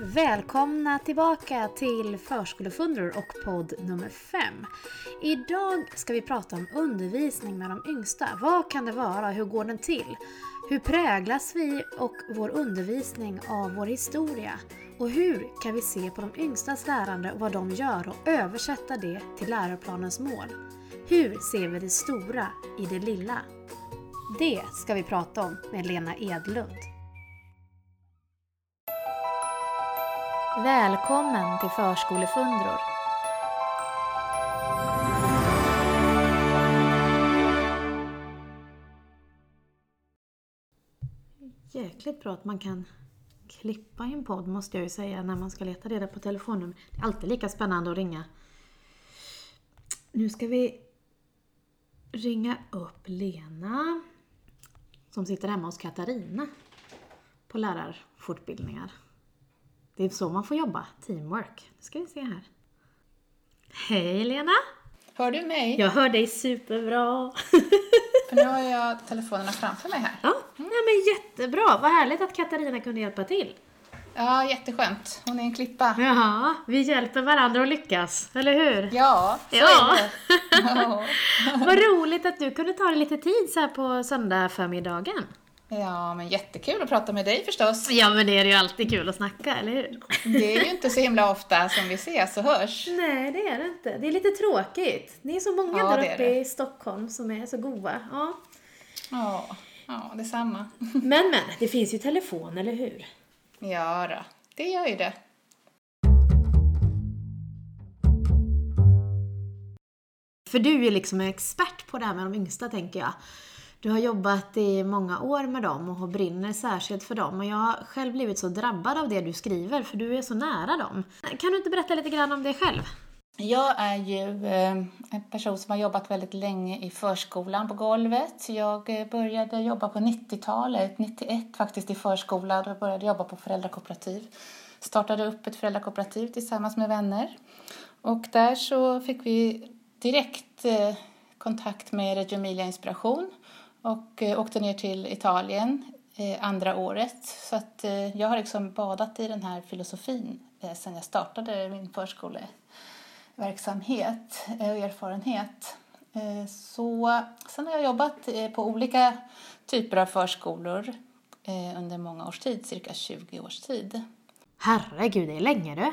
Välkomna tillbaka till Förskolefundror och podd nummer 5. Idag ska vi prata om undervisning med de yngsta. Vad kan det vara? Hur går den till? Hur präglas vi och vår undervisning av vår historia? Och hur kan vi se på de yngstas lärande och vad de gör och översätta det till läroplanens mål? Hur ser vi det stora i det lilla? Det ska vi prata om med Lena Edlund. Välkommen till Förskolefundror! Jäkligt bra att man kan klippa i en podd måste jag ju säga när man ska leta reda på telefonnummer. Det är alltid lika spännande att ringa. Nu ska vi ringa upp Lena som sitter hemma hos Katarina på lärarfortbildningar. Det är så man får jobba, teamwork. Nu ska vi se här. Hej Lena! Hör du mig? Jag hör dig superbra. För nu har jag telefonerna framför mig här. Ja, ja men jättebra. Vad härligt att Katarina kunde hjälpa till. Ja, jätteskönt. Hon är en klippa. Jaha, vi hjälper varandra att lyckas, eller hur? Ja, så Ja. är det. Ja. Vad roligt att du kunde ta dig lite tid så här på söndag förmiddagen. Ja, men jättekul att prata med dig förstås. Ja, men det är ju alltid kul att snacka, eller hur? Det är ju inte så himla ofta som vi ses och hörs. Nej, det är det inte. Det är lite tråkigt. Ni är så många Ja, där uppe det. i Stockholm som är så goa. Ja. Ja, ja, detsamma. Men, men, det finns ju telefon, eller hur? Ja då, det gör ju det. För du är liksom expert på det här med de yngsta, tänker jag. Du har jobbat i många år med dem och brinner särskilt för dem. Och jag har själv blivit så drabbad av det du skriver, för du är så nära dem. Kan du inte berätta lite grann om dig själv? Jag är ju eh, en person som har jobbat väldigt länge i förskolan på golvet. Jag eh, började jobba på 90-talet, 91 faktiskt i förskolan. Då började jag jobba på föräldrakooperativ. Startade upp ett föräldrakooperativ tillsammans med vänner. Och där så fick vi direkt eh, kontakt med Reggio Emilia Inspiration och eh, åkte ner till Italien eh, andra året. Så att eh, jag har liksom badat i den här filosofin sedan jag startade min förskole verksamhet eh, och erfarenhet. Så, sen har jag jobbat på olika typer av förskolor under många års tid, cirka 20 års tid. Herregud, det är länge du.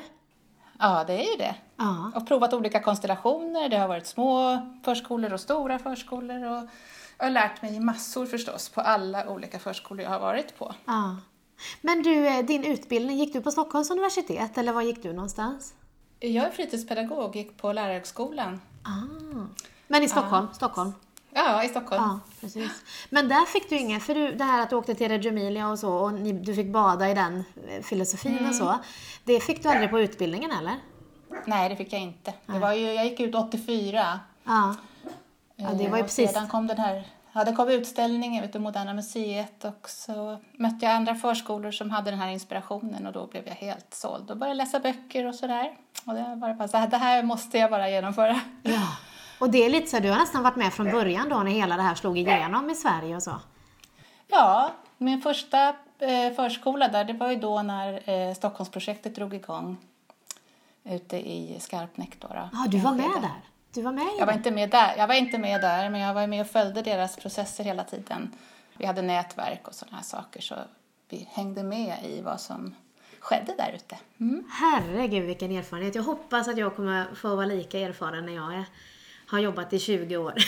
Ja, det är ju det. Ja. Och provat olika konstellationer. Det har varit små förskolor och stora förskolor. Och jag har lärt mig massor förstås på alla olika förskolor jag har varit på. ja. Men du, eh, din utbildning, gick du på Stockholms universitet eller var gick du någonstans? Jag är fritidspedagog, gick på lärarhögskolan. Ah. Men i Stockholm? Stockholm? Ja, i Stockholm. Ja, precis. Men där fick du inga, för du, det här att du åkte till Reggio Emilia och så och ni, du fick bada i den eh, filosofin och så. Det fick du aldrig på utbildningen eller? Nej, det fick jag inte. Det var ju, jag gick ut 84. Ja. Ja, det var ju Eh, och precis. Sedan kom den här, ja, det kom utställningen vid Moderna Museet och så mötte jag andra förskolor som hade den här inspirationen och då blev jag helt såld och började läsa böcker och sådär. Och det var bara så här, det här måste jag bara genomföra. Ja. Och det är lite så, du har nästan varit med från början då när hela det här slog igenom i Sverige och så. Ja, min första eh, förskola där, det var ju då när eh, Stockholmsprojektet drog igång ute i Skarpnäck då. då Ja, du var med där. Du var med Jag var inte med där, jag var inte med där men jag var med och följde deras processer hela tiden. Vi hade nätverk och sådana här saker så vi hängde med i vad som skedde där ute. Mm. Herregud vilken erfarenhet. Jag hoppas att jag kommer få vara lika erfaren när jag är, har jobbat i 20 år.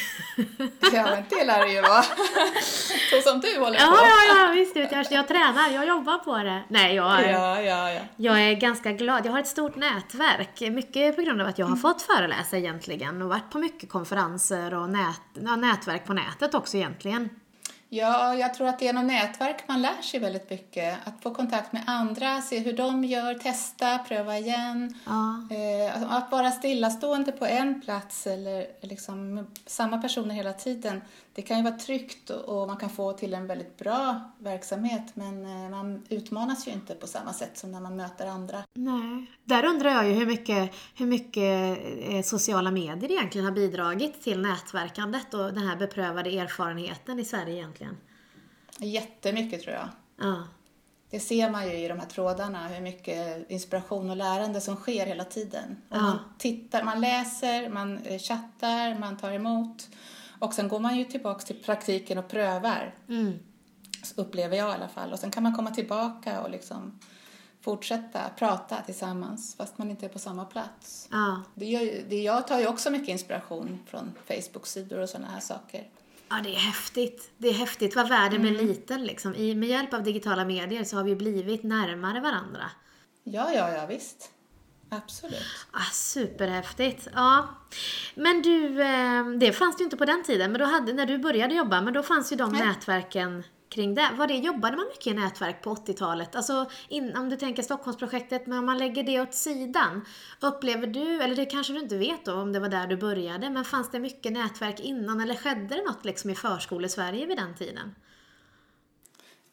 Ja, men det lär det ju vara. Så som du håller ja, på. ja, ja, visst. Jag, jag tränar, jag jobbar på det. Nej, jag är, Ja, ja, ja. jag är ganska glad. Jag har ett stort nätverk. Mycket på grund av att jag har fått föreläsa egentligen och varit på mycket konferenser och nät, nätverk på nätet också egentligen. Ja, jag tror att det är genom nätverk man lär sig väldigt mycket. Att få kontakt med andra, se hur de gör, testa, pröva igen. Ja. Eh, att vara stillastående på en plats eller liksom samma personer hela tiden, det kan ju vara tryggt och, man kan få till en väldigt bra verksamhet men eh, man utmanas ju inte på samma sätt som när man möter andra. Nej. Där undrar jag ju hur mycket, hur mycket eh, sociala medier egentligen har bidragit till nätverkandet och den här beprövade erfarenheten i Sverige egentligen. Jättemycket tror jag. Ja. det ser man ju i de här trådarna, hur mycket inspiration och lärande som sker hela tiden. Ja. Man tittar, man läser, man eh, chattar, man tar emot. Och sen går man ju tillbaka till praktiken och prövar, Mm. upplever jag i alla fall. Och sen kan man komma tillbaka och liksom fortsätta prata tillsammans, fast man inte är på samma plats. Ja. Det gör, det, jag tar ju också mycket inspiration från Facebook-sidor och sådana här saker. Ja, det är häftigt. Det är häftigt vad världen blir Mm. liten liksom. I, med hjälp av digitala medier så har vi blivit närmare varandra. Ja, ja, ja, visst. Absolut. Ah, superhäftigt. Ja. Men du, eh, det fanns ju inte på den tiden, men då hade, när du började jobba, men då fanns ju de Nej. nätverken kring det. Var det. Jobbade man mycket i nätverk på 80-talet? Alltså, in, om du tänker Stockholmsprojektet, men om man lägger det åt sidan. Upplever du, eller det kanske du inte vet då om det var där du började, men fanns det mycket nätverk innan eller skedde det något liksom i förskolesverige vid den tiden?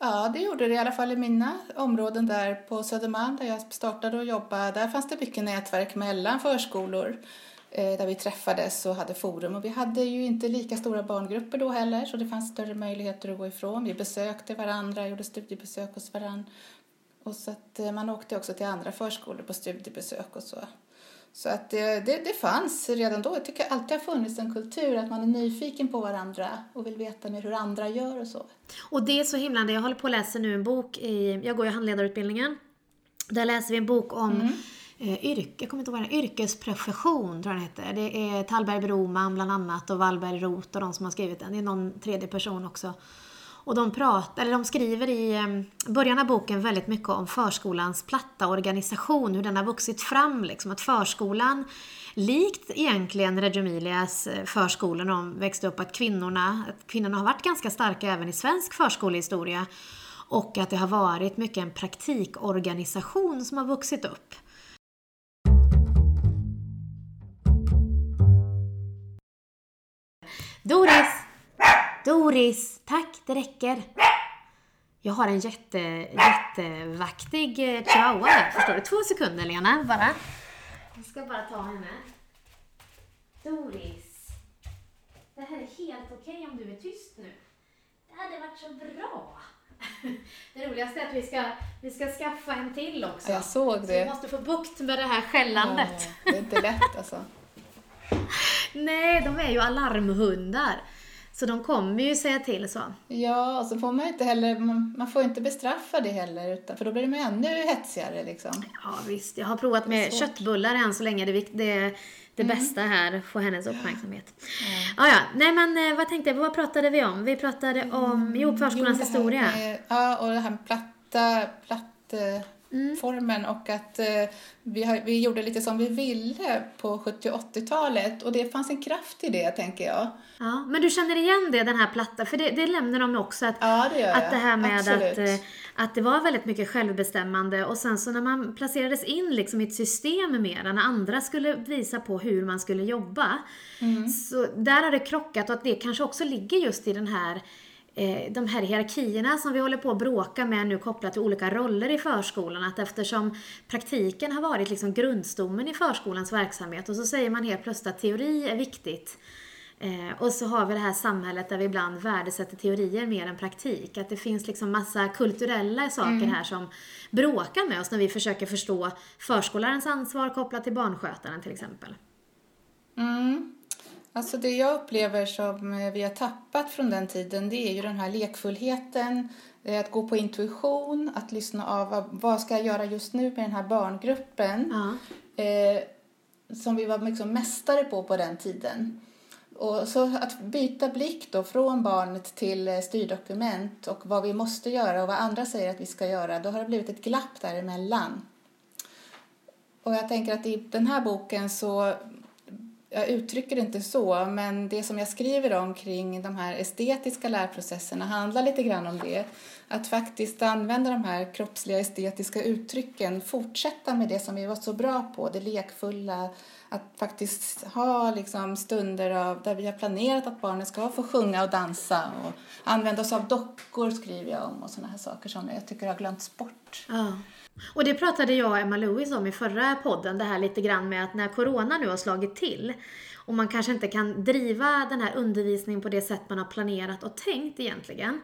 Ja, det gjorde det i alla fall i mina områden där på Södermalm där jag startade och jobbade. Där fanns det mycket nätverk mellan förskolor eh, där vi träffades och hade forum. Och vi hade ju inte lika stora barngrupper då heller så det fanns större möjligheter att gå ifrån. Vi besökte varandra, gjorde studiebesök hos varandra. Och så att eh, man åkte också till andra förskolor på studiebesök och så. Så att det, det, det fanns redan då. Jag tycker alltid har funnits en kultur att man är nyfiken på varandra och vill veta mer hur andra gör och så. Och det är så himlande. Jag håller på att läsa nu en bok i, jag går ju handledarutbildningen. Där läser vi en bok om Mm. eh, yrke, jag kommer inte ihåg vad den är, yrkesprofession tror jag den heter. Det är Tallberg Broman bland annat och Wallberg Roth och de som har skrivit den. Det är någon tredje person också. Och de, pratar, eller de skriver i ehm, början av boken väldigt mycket om förskolans platta organisation, hur den har vuxit fram. Liksom. Att förskolan, likt egentligen Reggio Emilias eh, förskolor när de växte upp, att kvinnorna, att kvinnorna har varit ganska starka även i svensk förskolehistoria. Och att det har varit mycket en praktikorganisation som har vuxit upp. Doris! Doris! Tack, det räcker. Jag har en jätte, jättevaktig eh, chihuahua här, förstår du? Två sekunder Lena, bara. Jag ska bara ta henne. Doris. Det här är helt okej om du är tyst nu. Det hade varit så bra. Det roligaste är att vi ska, vi ska skaffa en till också. Ja, jag såg Så vi det. måste få bukt med det här skällandet. Ja, det är inte lätt alltså. Nej, de är ju alarmhundar. Så de kommer ju säga till så. Ja, och så får man inte heller, man, man får inte bestraffa det heller, utan, för då blir de ännu hetsigare liksom. Ja visst, jag har provat med köttbullar än så länge. Det, är det, det bästa här, få hennes uppmärksamhet. Ja, ja. Nej men eh, vad tänkte jag, vad pratade vi om? Vi pratade om, jo, förskolans Jo, här historia. Med, ja, och det här med platta, platt, eh, Mm. formen och att eh, vi, har, vi gjorde lite som vi ville på 70 och 80-talet och det fanns en kraft i det, tänker jag. Ja, men du känner igen det, den här platta, för det, det lämnar de också att Ja, det. Att det här med Absolut. att, eh, att det var väldigt mycket självbestämmande och sen så när man placerades in liksom i ett system mer, när andra skulle visa på hur man skulle jobba, Mm. så där har det krockat och att det kanske också ligger just i den här eh, de här hierarkierna som vi håller på att bråka med nu kopplat till olika roller i förskolan. Att eftersom praktiken har varit liksom grundstommen i förskolans verksamhet och så säger man helt plötsligt att teori är viktigt. Eh, och så har vi det här samhället där vi ibland värdesätter teorier mer än praktik. Att det finns liksom massa kulturella saker här som bråkar med oss när vi försöker förstå förskolarens ansvar kopplat till barnskötaren till exempel. Mm. Alltså det jag upplever som vi har tappat från den tiden det är ju den här lekfullheten, eh, att gå på intuition, att lyssna av vad, vad ska jag göra just nu med den här barngruppen. Ja. Eh, som vi var liksom mästare på på den tiden. Och så att byta blick då från barnet till eh, styrdokument och vad vi måste göra och vad andra säger att vi ska göra, då har det blivit ett glapp däremellan. Och jag tänker att i den här boken så, jag uttrycker det inte så, men det som jag skriver om kring de här estetiska lärprocesserna handlar lite grann om det. Att faktiskt använda de här kroppsliga estetiska uttrycken, fortsätta med det som vi var så bra på, det lekfulla, att faktiskt ha liksom stunder av, där vi har planerat att barnen ska få sjunga och dansa och använda oss av dockor skriver jag om och sådana här saker som jag tycker har glömts bort. Ja. Och det pratade jag och Emma Lewis om i förra podden, det här lite grann med att när Corona nu har slagit till och man kanske inte kan driva den här undervisningen på det sätt man har planerat och tänkt egentligen.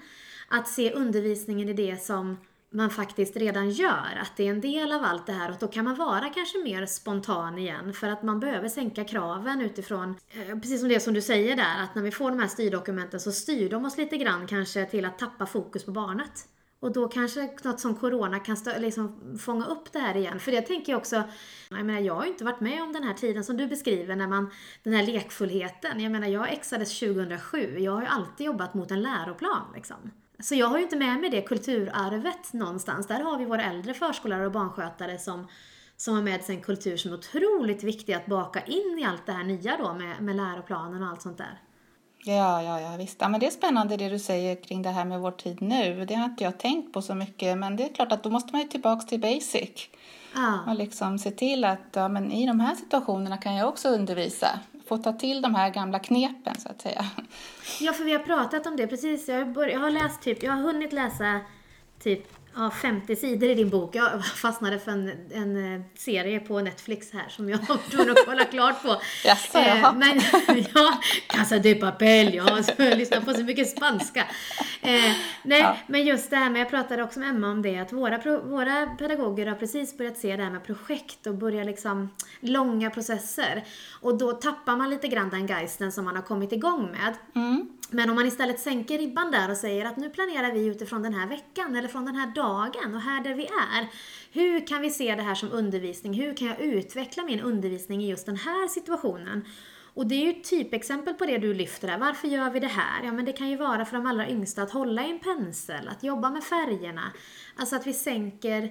Att se undervisningen i det som man faktiskt redan gör, att det är en del av allt det här och då kan man vara kanske mer spontan igen för att man behöver sänka kraven utifrån, eh, precis som det som du säger där, att när vi får de här styrdokumenten så styr de oss lite grann kanske till att tappa fokus på barnet. Och då kanske något som Corona kan liksom fånga upp det här igen. För det tänker jag också, jag menar jag har ju inte varit med om den här tiden som du beskriver, när man, den här lekfullheten. Jag menar jag exades 2007, jag har ju alltid jobbat mot en läroplan liksom. Så jag har ju inte med mig det kulturarvet någonstans. Där har vi våra äldre förskollärare och barnskötare som, som har med sig en kultur som är otroligt viktig att baka in i allt det här nya då med, med läroplanen och allt sånt där. Ja, ja, ja, visst. Ja, men det är spännande det du säger kring det här med vår tid nu. Det har inte jag tänkt på så mycket, men det är klart att då måste man ju tillbaka till basic. Ja. Och liksom se till att ja, men i de här situationerna kan jag också undervisa. Få ta till de här gamla knepen så att säga. Ja, för vi har pratat om det precis. Jag, bör, jag har läst typ, jag har hunnit läsa typ ja, 50 sidor i din bok. Jag fastnade för en, en eh, serie på Netflix här som jag var tvungen att kolla klart på. Jaså, Eh, jaha. men ja, Casa de Papel, jag har lyssnat på så mycket spanska. Eh, nej, Ja. men just det här med, jag pratade också med Emma om det, att våra, våra pedagoger har precis börjat se det här med projekt och börja liksom långa processer. Och då tappar man lite grann den geisten som man har kommit igång med. Mm. Men om man istället sänker ribban där och säger att nu planerar vi utifrån den här veckan eller från den här dagen och här där vi är. Hur kan vi se det här som undervisning? Hur kan jag utveckla min undervisning i just den här situationen? Och det är ju ett typexempel på det du lyfter där. Varför gör vi det här? Ja, men det kan ju vara för de allra yngsta att hålla i en pensel, att jobba med färgerna. Alltså att vi sänker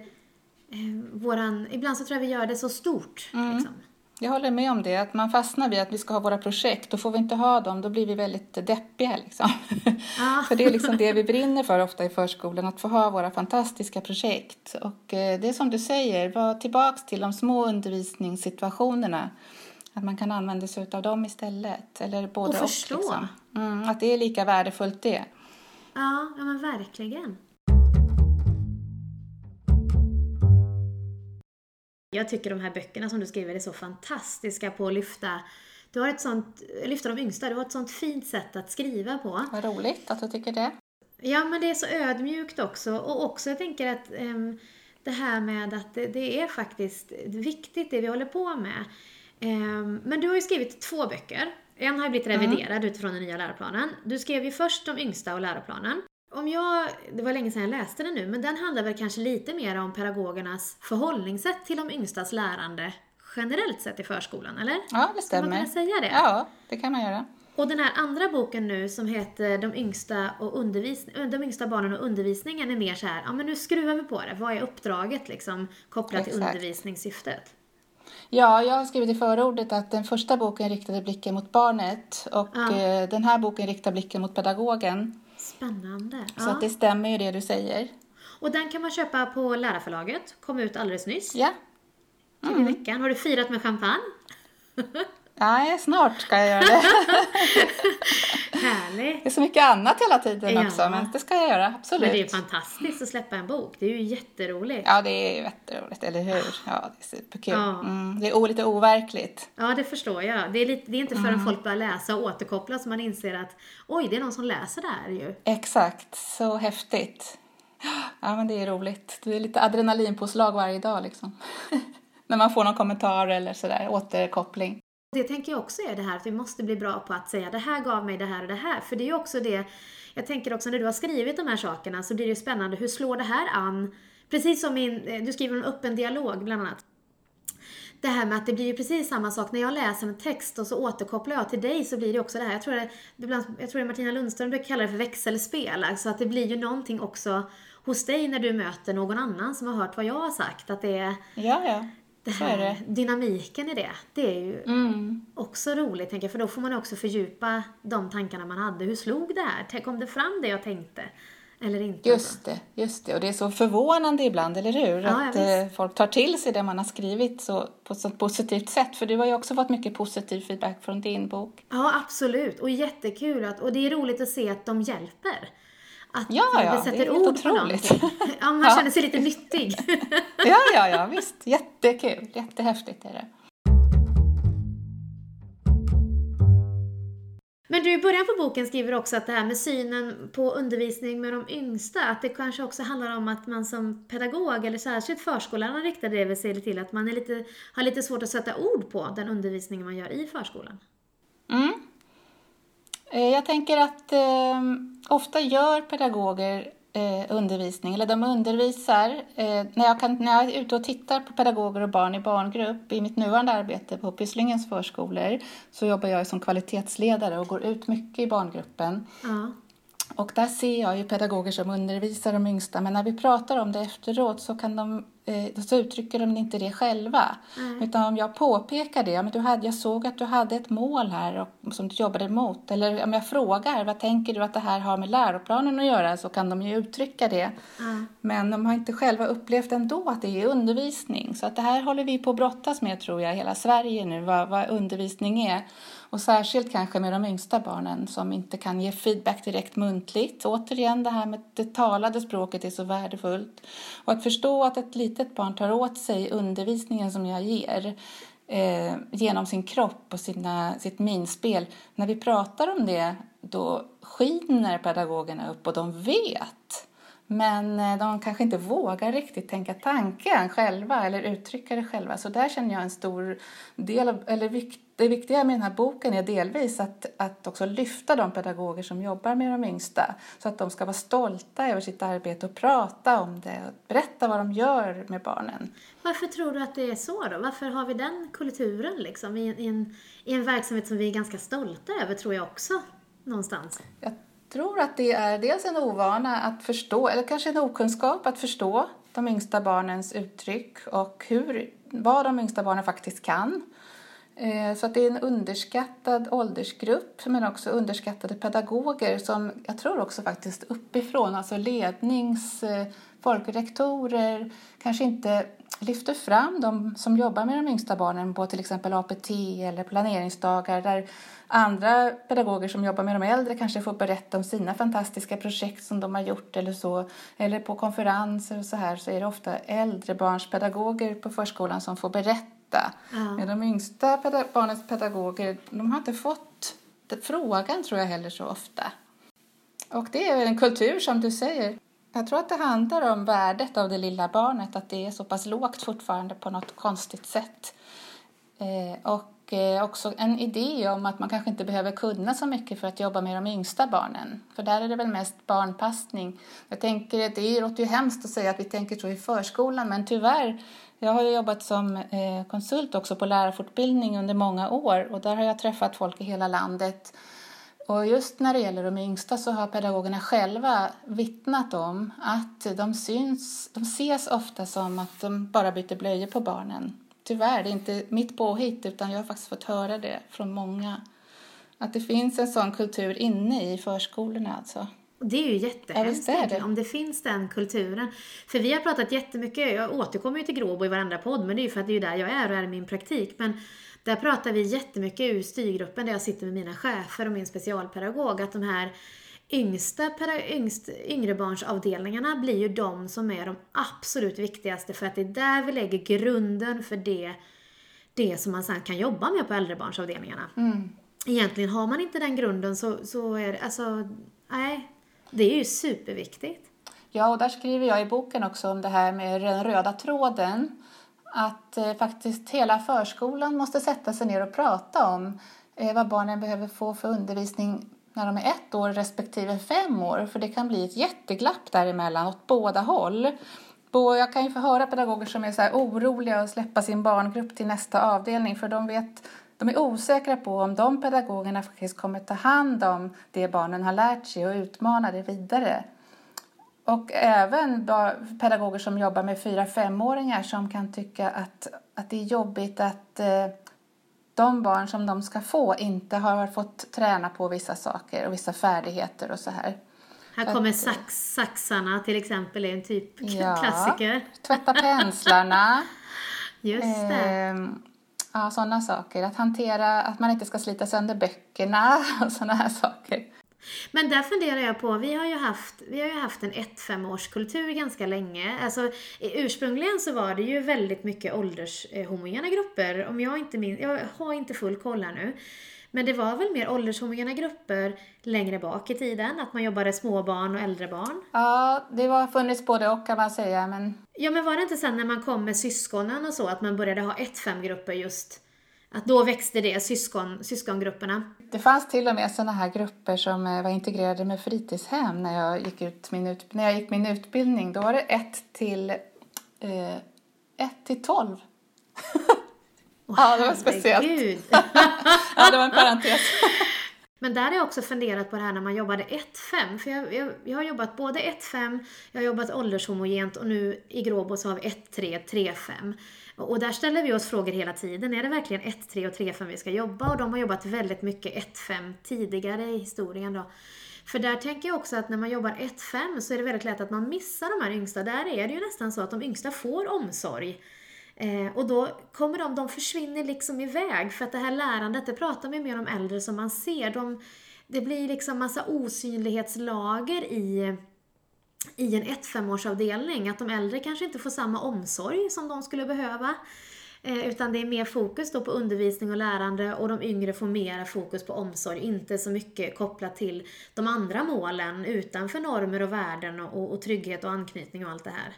eh, våran... Ibland så tror jag vi gör det så stort. Liksom. Jag håller med om det, att man fastnar vid att vi ska ha våra projekt och får vi inte ha dem då blir vi väldigt deppiga. Liksom. Ja. för det är liksom det vi brinner för ofta i förskolan, att få ha våra fantastiska projekt. Och eh, det är som du säger, var tillbaks till de små undervisningssituationerna. Att man kan använda sig av dem istället. Eller både Och och. förstå. liksom. mm, att det är lika värdefullt det. Ja, ja men verkligen. Jag tycker de här böckerna som du skriver är så fantastiska på att lyfta du har ett sånt, lyfta de yngsta, du har ett sånt fint sätt att skriva på. Vad roligt att du tycker det. Ja, men det är så ödmjukt också. Och också jag tänker att ehm, det här med att det, det är faktiskt viktigt det vi håller på med. Ehm, men du har ju skrivit två böcker. En har blivit reviderad utifrån den nya läroplanen. Du skrev ju först de yngsta och läroplanen. Om jag, det var länge sedan jag läste den nu, men den handlar väl kanske lite mer om pedagogernas förhållningssätt till de yngstas lärande generellt sett i förskolan, eller? Ja, det man stämmer. kunna säga det? Ja, det kan man göra. Och den här andra boken nu som heter De yngsta, och undervis de yngsta barnen och undervisningen är mer så här, ja men nu skruvar vi på det. Vad är uppdraget liksom kopplat till Exakt. undervisningssyftet? Ja, jag har skrivit i förordet att den första boken riktade blicken mot barnet och Ja. eh, den här boken riktar blicken mot pedagogen. Spännande. Så Ja. att det stämmer ju det du säger. Och den kan man köpa på Lärarförlaget, kom ut alldeles nyss. Ja. Till Mm. i veckan. Har du firat med champagne? Nej, snart ska jag göra det. Härligt! Det är så mymycket annat hela tiden Ja. också, men det ska jag göra, absolut. Men det är ju fantastiskt att släppa en bok. Det är ju jätteroligt. Ja, det är jätteroligt, eller hur? Ja, det är superkul. Ja. Mm, det är lite overkligt. Ja, det förstår jag. Det är, lite, det är inte förrän Mm. folk börjar läsa och återkoppla som man inser att oj, det är någon som läser det här ju. Exakt, så häftigt. Ja, men det är roligt. Det är lite adrenalinpåslag varje dag liksom. När man får någon kommentar eller sådär, återkoppling. Det tänker jag också är det här att vi måste bli bra på att säga det här gav mig det här och det här. För det är ju också det, jag tänker också när du har skrivit de här sakerna så blir det ju spännande, hur slår det här an? Precis som in, eh, du skriver om öppen dialog bland annat. Det här med att det blir ju precis samma sak, när jag läser en text och så återkopplar jag till dig så blir det också det här, jag tror det, ibland, jag tror det är Martina Lundström brukar kalla det för växelspel, alltså att det blir ju någonting också hos dig när du möter någon annan som har hört vad jag har sagt, att det är Ja, ja det Så är här, det. dynamiken i det. Det är ju Mm. också roligt, tänker jag, för då får man också fördjupa de tankarna man hade. Hur slog det här? Tänk, Kom det fram det jag tänkte? Eller inte? Just det, just det. Och det är så förvånande ibland, eller hur? Ja, att ja, eh, folk tar till sig det man har skrivit så, på ett sånt positivt sätt. För du har ju också fått mycket positiv feedback från din bok. Ja, absolut. Och jättekul. Att, och det är roligt att se att de hjälper. Att Ja, ja, det sätter det är ord otroligt. på någonting. Ja, man Ja. känner sig lite nyttig. Ja, ja, ja, visst. Jättekul. Jättehäftigt är det. Men du, i början på boken skriver också att det här med synen på undervisning med de yngsta, att det kanske också handlar om att man som pedagog, eller särskilt förskollärarna riktar det sig till att man är lite, har lite svårt att sätta ord på den undervisning man gör i förskolan. Mm. Eh, jag tänker att eh, ofta gör pedagoger eh, undervisning, eller de undervisar. Eh, när, jag kan, när jag är ute och tittar på pedagoger och barn i barngrupp i mitt nuvarande arbete på Pysslingens förskolor så jobbar jag som kvalitetsledare och går ut mycket i barngruppen. Mm. Och där ser jag ju pedagoger som undervisar de yngsta, men när vi pratar om det efteråt så, kan de, eh, så uttrycker de inte det själva. Mm. Utan om jag påpekar det, men du hade, jag såg att du hade ett mål här och, som du jobbade mot. Eller om jag frågar, vad tänker du att det här har med läroplanen att göra? Så kan de ju uttrycka det. Mm. Men de har inte själva upplevt ändå att det är undervisning. Så att det här håller vi på att brottas med tror jag, hela Sverige nu, vad, vad undervisning är. Och särskilt kanske med de yngsta barnen som inte kan ge feedback direkt muntligt. Återigen, det här med det talade språket är så värdefullt. Och att förstå att ett litet barn tar åt sig undervisningen som jag ger eh, genom sin kropp och sina, sitt minspel. När vi pratar om det, då skiner pedagogerna upp och de vet. Men eh, de kanske inte vågar riktigt tänka tanken själva eller uttrycka det själva. Så där känner jag en stor del av, eller vikt, det viktiga med den här boken är delvis att, att också lyfta de pedagoger som jobbar med de yngsta. Så att de ska vara stolta över sitt arbete och prata om det och berätta vad de gör med barnen. Varför tror du att det är så då? Varför har vi den kulturen liksom i, i, en, i en verksamhet som vi är ganska stolta över tror jag också någonstans? Jag tror att det är dels en ovana att förstå, eller kanske en okunskap att förstå de yngsta barnens uttryck och hur, vad de yngsta barnen faktiskt kan. Eh, så att det är en underskattad åldersgrupp men också underskattade pedagoger som jag tror också faktiskt uppifrån, alltså lednings, eh, folkrektorer kanske inte lyfter fram de som jobbar med de yngsta barnen på till exempel APT eller planeringsdagar där andra pedagoger som jobbar med de äldre kanske får berätta om sina fantastiska projekt som de har gjort eller så. Eller på konferenser och så här så är det ofta äldrebarnspedagoger på förskolan som får berätta. Ja. Men de yngsta peda barnens pedagoger, de har inte fått frågan tror jag heller så ofta. Och det är en kultur som du säger. Jag tror att det handlar om värdet av det lilla barnet, att det är så pass lågt fortfarande på något konstigt sätt. Eh, och eh, också en idé om att man kanske inte behöver kunna så mycket för att jobba med de yngsta barnen. För där är det väl mest barnpassning. Jag tänker, det låter ju hemskt att säga att vi tänker så i förskolan, men tyvärr jag har jobbat som eh, konsult också på lärarfortbildning under många år och där har jag träffat folk i hela landet och just när det gäller de yngsta så har pedagogerna själva vittnat om att de syns, de ses ofta som att de bara byter blöjor på barnen. Tyvärr, det är inte mitt påhitt utan jag har faktiskt fått höra det från många. Att det finns en sån kultur inne i förskolorna alltså. Det är ju jättehemskt Ja, det. om det finns den kulturen. För vi har pratat jättemycket, jag återkommer ju till Gråbo i varenda podd, men det är ju för att det är där jag är och är min praktik. Men där pratar vi jättemycket ur styrgruppen där jag sitter med mina chefer och min specialpedagog, att de här yngsta, yngst, yngrebarnsavdelningarna blir ju de som är de absolut viktigaste för att det är där vi lägger grunden för det, det som man sen kan jobba med på äldrebarnsavdelningarna. Egentligen har man inte den grunden så, så är det, alltså, nej, det är ju superviktigt. Ja, och där skriver jag i boken också om det här med den röda tråden. Att eh, faktiskt hela förskolan måste sätta sig ner och prata om eh, vad barnen behöver få för undervisning när de är ett år respektive fem år. För det kan bli ett jätteglapp däremellan åt båda håll. Jag kan ju få höra pedagoger som är så här oroliga att släppa sin barngrupp till nästa avdelning för de vet de är osäkra på om de pedagogerna faktiskt kommer ta hand om det barnen har lärt sig och utmana det vidare. Och även pedagoger som jobbar med fyra femåringar som kan tycka att, att det är jobbigt att eh, de barn som de ska få inte har fått träna på vissa saker och vissa färdigheter och så här. Här kommer sax, saxarna till exempel, är en typ Ja. klassiker. Tvätta penslarna. Just det. Ehm, ja, sådana saker. Att hantera att man inte ska slita sönder böckerna och sådana här saker. Men där funderar jag på, vi har ju haft, vi har ju haft en 1-5-årskultur ganska länge. Alltså, ursprungligen så var det ju väldigt mycket åldershomogena grupper, om jag inte minns, jag har inte full koll här nu. Men det var väl mer åldershomogena grupper längre bak i tiden? Att man jobbade småbarn och äldre barn? Ja, det har funnits både och kan man säga. Men... Ja, men var det inte sen när man kom med syskonen och så, att man började ha 1-5-grupper just? Att då växte det, syskon, syskongrupperna? Det fanns till och med sådana här grupper som eh, var integrerade med fritidshem när jag gick, ut min, ut, när jag gick min utbildning. Då var det 1 till, eh, 1 till 12. Åh, Ja, det var speciellt. ja, det var en parentes. Men där har jag också funderat på det här när man jobbade 1-5. För jag, jag, jag har jobbat både 1-5, jag har jobbat åldershomogent och nu i Gråbo så har vi 1-3, 3-5. Och där ställer vi oss frågor hela tiden. Är det verkligen 1-3 och 3-5 vi ska jobba? Och de har jobbat väldigt mycket 1-5 tidigare i historien då. För där tänker jag också att när man jobbar 1-5 så är det väldigt lätt att man missar de här yngsta. Där är det ju nästan så att de yngsta får omsorg. Eh, och då kommer de, de försvinner liksom iväg för att det här lärandet, det pratar vi mer om äldre som man ser. De, det blir liksom massa osynlighetslager i, i en 1-5-årsavdelning. Att de äldre kanske inte får samma omsorg som de skulle behöva. Eh, utan det är mer fokus då på undervisning och lärande och de yngre får mer fokus på omsorg. Inte så mycket kopplat till de andra målen utanför normer och värden och, och, trygghet och anknytning och allt det här.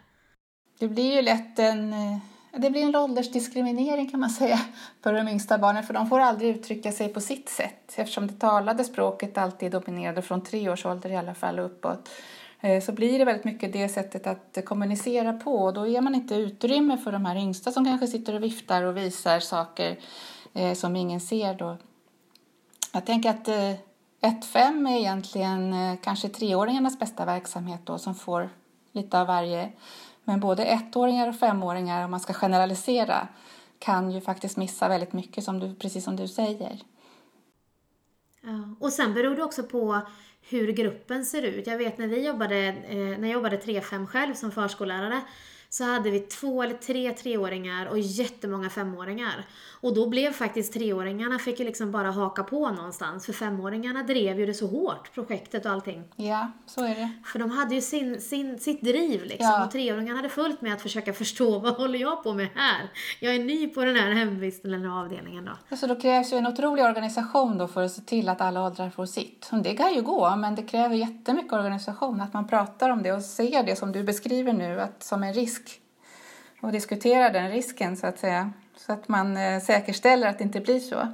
Det blir ju lätt en, eh, det blir en åldersdiskriminering kan man säga för de yngsta barnen för de får aldrig uttrycka sig på sitt sätt eftersom det talade språket alltid dominerade från tre års ålder i alla fall och uppåt Eh, så blir det väldigt mycket det sättet att kommunicera på och då ger man inte utrymme för de här yngsta som kanske sitter och viftar och visar saker eh, som ingen ser då. Jag tänker att eh, 1-5 är egentligen kanske treåringarnas bästa verksamhet då som får lite av varje men både ettåringar och femåringar, om man ska generalisera, kan ju faktiskt missa väldigt mycket, som du, precis som du säger. Ja. Och sen beror det också på hur gruppen ser ut. Jag vet när vi jobbade, eh, när jag jobbade 3-5 själv som förskollärare, så hade vi två eller tre treåringar och jättemånga femåringar. Och då blev faktiskt treåringarna, fick ju liksom bara haka på någonstans, för femåringarna drev ju det så hårt, projektet och allting. Ja, så är det. För de hade ju sin, sin, sitt driv liksom, Ja. och treåringarna hade fullt med att försöka förstå vad håller jag på med här? Jag är ny på den här hemvisten eller avdelningen då. Så då krävs ju en otrolig organisation då för att se till att alla åldrar får sitt. Det kan ju gå, men det kräver jättemycket organisation, att man pratar om det och ser det som du beskriver nu, att som en risk. Och diskuterar den risken, så att säga. Så att man eh, säkerställer att det inte blir så.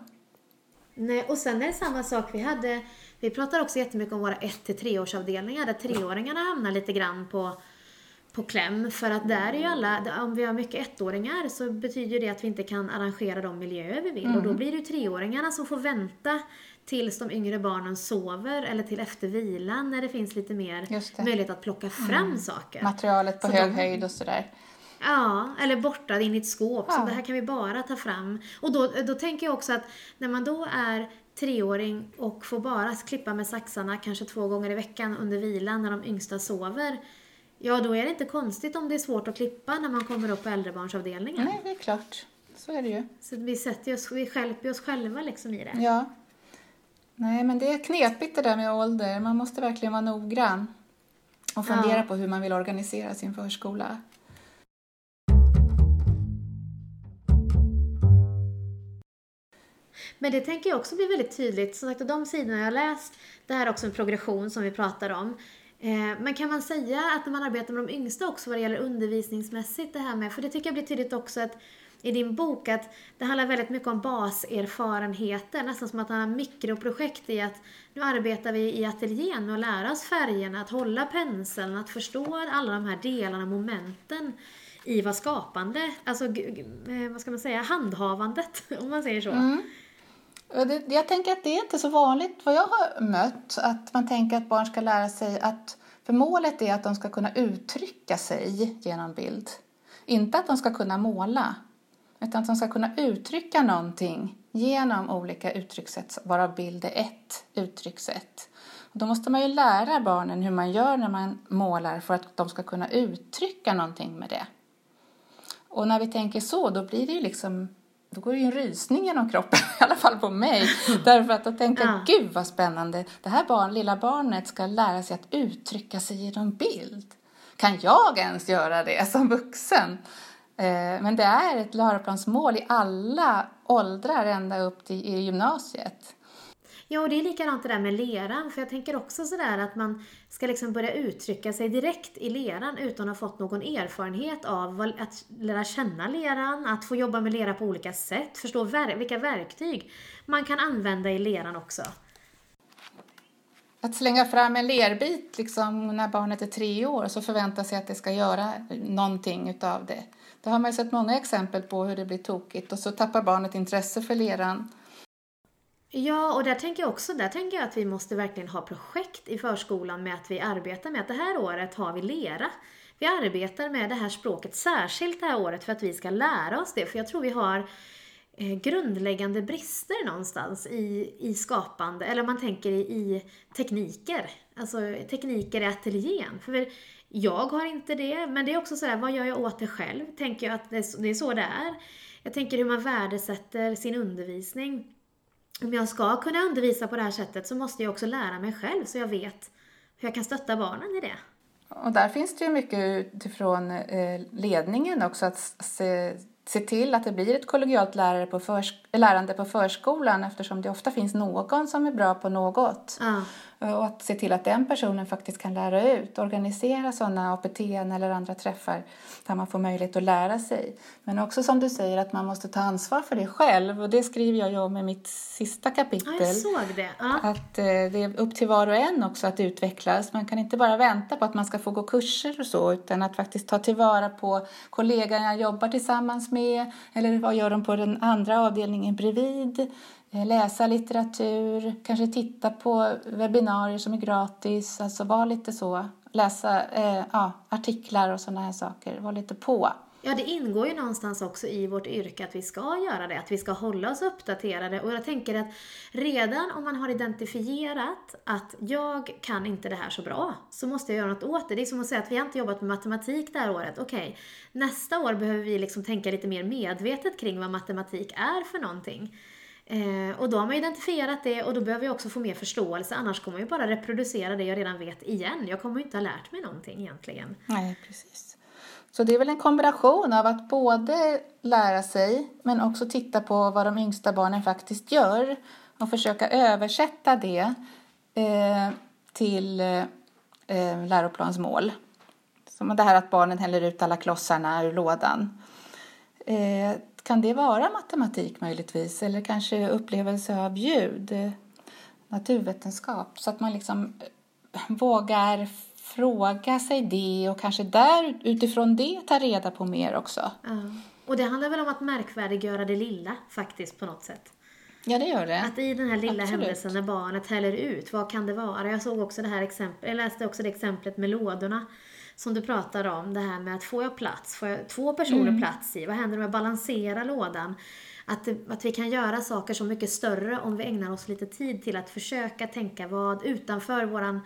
Nej, och sen är det samma sak, vi hade, vi pratar också jättemycket om våra 1-3 årsavdelningar där treåringarna hamnar lite grann på, på kläm. För att där är ju alla, om vi har mycket ettåringar så betyder det att vi inte kan arrangera de miljöer vi vill. Och då blir det ju treåringarna som får vänta tills de yngre barnen sover eller till efter vilan när det finns lite mer möjlighet att plocka fram saker. Materialet på Så hög de- höjd och sådär. Ja, eller borta in i ett skåp. Så Ja. det här kan vi bara ta fram. Och då, då tänker jag också att när man då är treåring och får bara klippa med saxarna kanske två gånger i veckan under vilan när de yngsta sover. Ja, då är det inte konstigt om det är svårt att klippa när man kommer upp på äldrebarnsavdelningen. Nej, det är klart. Så är det ju. Så vi sätter oss, vi skälper oss själva liksom i det. Ja. Nej, men det är knepigt det där med ålder. Man måste verkligen vara noggrann och fundera Ja. på hur man vill organisera sin förskola. Men det tänker jag också blir väldigt tydligt. Som sagt, de sidorna jag har läst, det här är också en progression som vi pratar om. Eh, men kan man säga att när man arbetar med de yngsta också vad det gäller undervisningsmässigt det här med, för det tycker jag blir tydligt också att i din bok att det handlar väldigt mycket om baserfarenheter, nästan som att han har mikroprojekt i att nu arbetar vi i ateljén med att lära oss färgerna, att hålla penseln, att förstå alla de här delarna, momenten i vad skapande, alltså eh, vad ska man säga, handhavandet om man säger så. Mm. Det, jag tänker att det är inte så vanligt vad jag har mött att man tänker att barn ska lära sig att för målet är att de ska kunna uttrycka sig genom bild. Inte att de ska kunna måla utan att de ska kunna uttrycka någonting genom olika uttryckssätt varav bild är ett uttryckssätt. Och då måste man ju lära barnen hur man gör när man målar för att de ska kunna uttrycka någonting med det. Och när vi tänker så, då blir det ju liksom då går det ju en rysning genom kroppen, i alla fall på mig. Därför att då tänker jag, Ja. gud vad spännande. Det här barn, lilla barnet ska lära sig att uttrycka sig genom bild. Kan jag ens göra det som vuxen? Eh, Men det är ett läroplansmål i alla åldrar ända upp till i gymnasiet. Ja, och det är likadant det där med leran. För jag tänker också sådär att man ska liksom börja uttrycka sig direkt i leran utan att ha fått någon erfarenhet av att lära känna leran, att få jobba med lera på olika sätt, förstå vilka verktyg man kan använda i leran också. Att slänga fram en lerbit liksom, när barnet är tre år så förvänta sig att det ska göra någonting utav det. Det har man sett många exempel på hur det blir tokigt och så tappar barnet intresse för leran. Ja, och där tänker jag också, där tänker jag att vi måste verkligen ha projekt i förskolan med att vi arbetar med att det här året har vi lera. Vi arbetar med det här språket särskilt det här året för att vi ska lära oss det, för jag tror vi har eh, grundläggande brister någonstans i, i skapande, eller om man tänker i, i tekniker, alltså tekniker i ateljén. För jag har inte det, men det är också sådär, vad gör jag åt det själv? Tänker jag att det är så det är? Jag tänker hur man värdesätter sin undervisning om jag ska kunna undervisa på det här sättet så måste jag också lära mig själv så jag vet hur jag kan stötta barnen i det. Och där finns det ju mycket utifrån eh, ledningen också att se, se till att det blir ett kollegialt lärare på lärande på förskolan eftersom det ofta finns någon som är bra på något. Ja. Och att se till att den personen faktiskt kan lära ut, organisera sådana APT eller andra träffar där man får möjlighet att lära sig. Men också som du säger att man måste ta ansvar för det själv och det skriver jag ju om i mitt sista kapitel. Ja, jag såg det. Ja. Att eh, det är upp till var och en också att utvecklas. Man kan inte bara vänta på att man ska få gå kurser och så utan att faktiskt ta tillvara på kollegan jag jobbar tillsammans med eller vad gör de på den andra avdelningen bredvid eh, läsa litteratur, kanske titta på webbinarier som är gratis, alltså vara lite så, läsa eh, ja, artiklar och sådana här saker, vara lite på. Ja, det ingår ju någonstans också i vårt yrke att vi ska göra det, att vi ska hålla oss uppdaterade. Och jag tänker att redan om man har identifierat att jag kan inte det här så bra, så måste jag göra något åt det. Det är som att säga att vi har inte jobbat med matematik det här året. Okej, okay, nästa år behöver vi liksom tänka lite mer medvetet kring vad matematik är för någonting. Eh, och då har man identifierat det och då behöver jag också få mer förståelse, annars kommer jag bara reproducera det jag redan vet igen. Jag kommer ju inte ha lärt mig någonting egentligen. Nej, precis. Så det är väl en kombination av att både lära sig men också titta på vad de yngsta barnen faktiskt gör och försöka översätta det eh, till eh, eh, läroplansmål. Som det här att barnen häller ut alla klossarna ur lådan. Eh, kan det vara matematik möjligtvis eller kanske upplevelse av ljud, naturvetenskap, så att man liksom vågar fråga sig det och kanske där utifrån det ta reda på mer också. Ja. Och det handlar väl om att märkvärdiggöra det lilla faktiskt på något sätt. Ja, det gör det. Att i den här lilla Absolut. händelsen när barnet häller ut, vad kan det vara? Jag såg också det här exemplet, jag läste också det exemplet med lådorna som du pratade om, det här med att får jag plats, får jag två personer mm. plats i, vad händer med att balansera lådan? Att, att vi kan göra saker så mycket större om vi ägnar oss lite tid till att försöka tänka vad utanför våran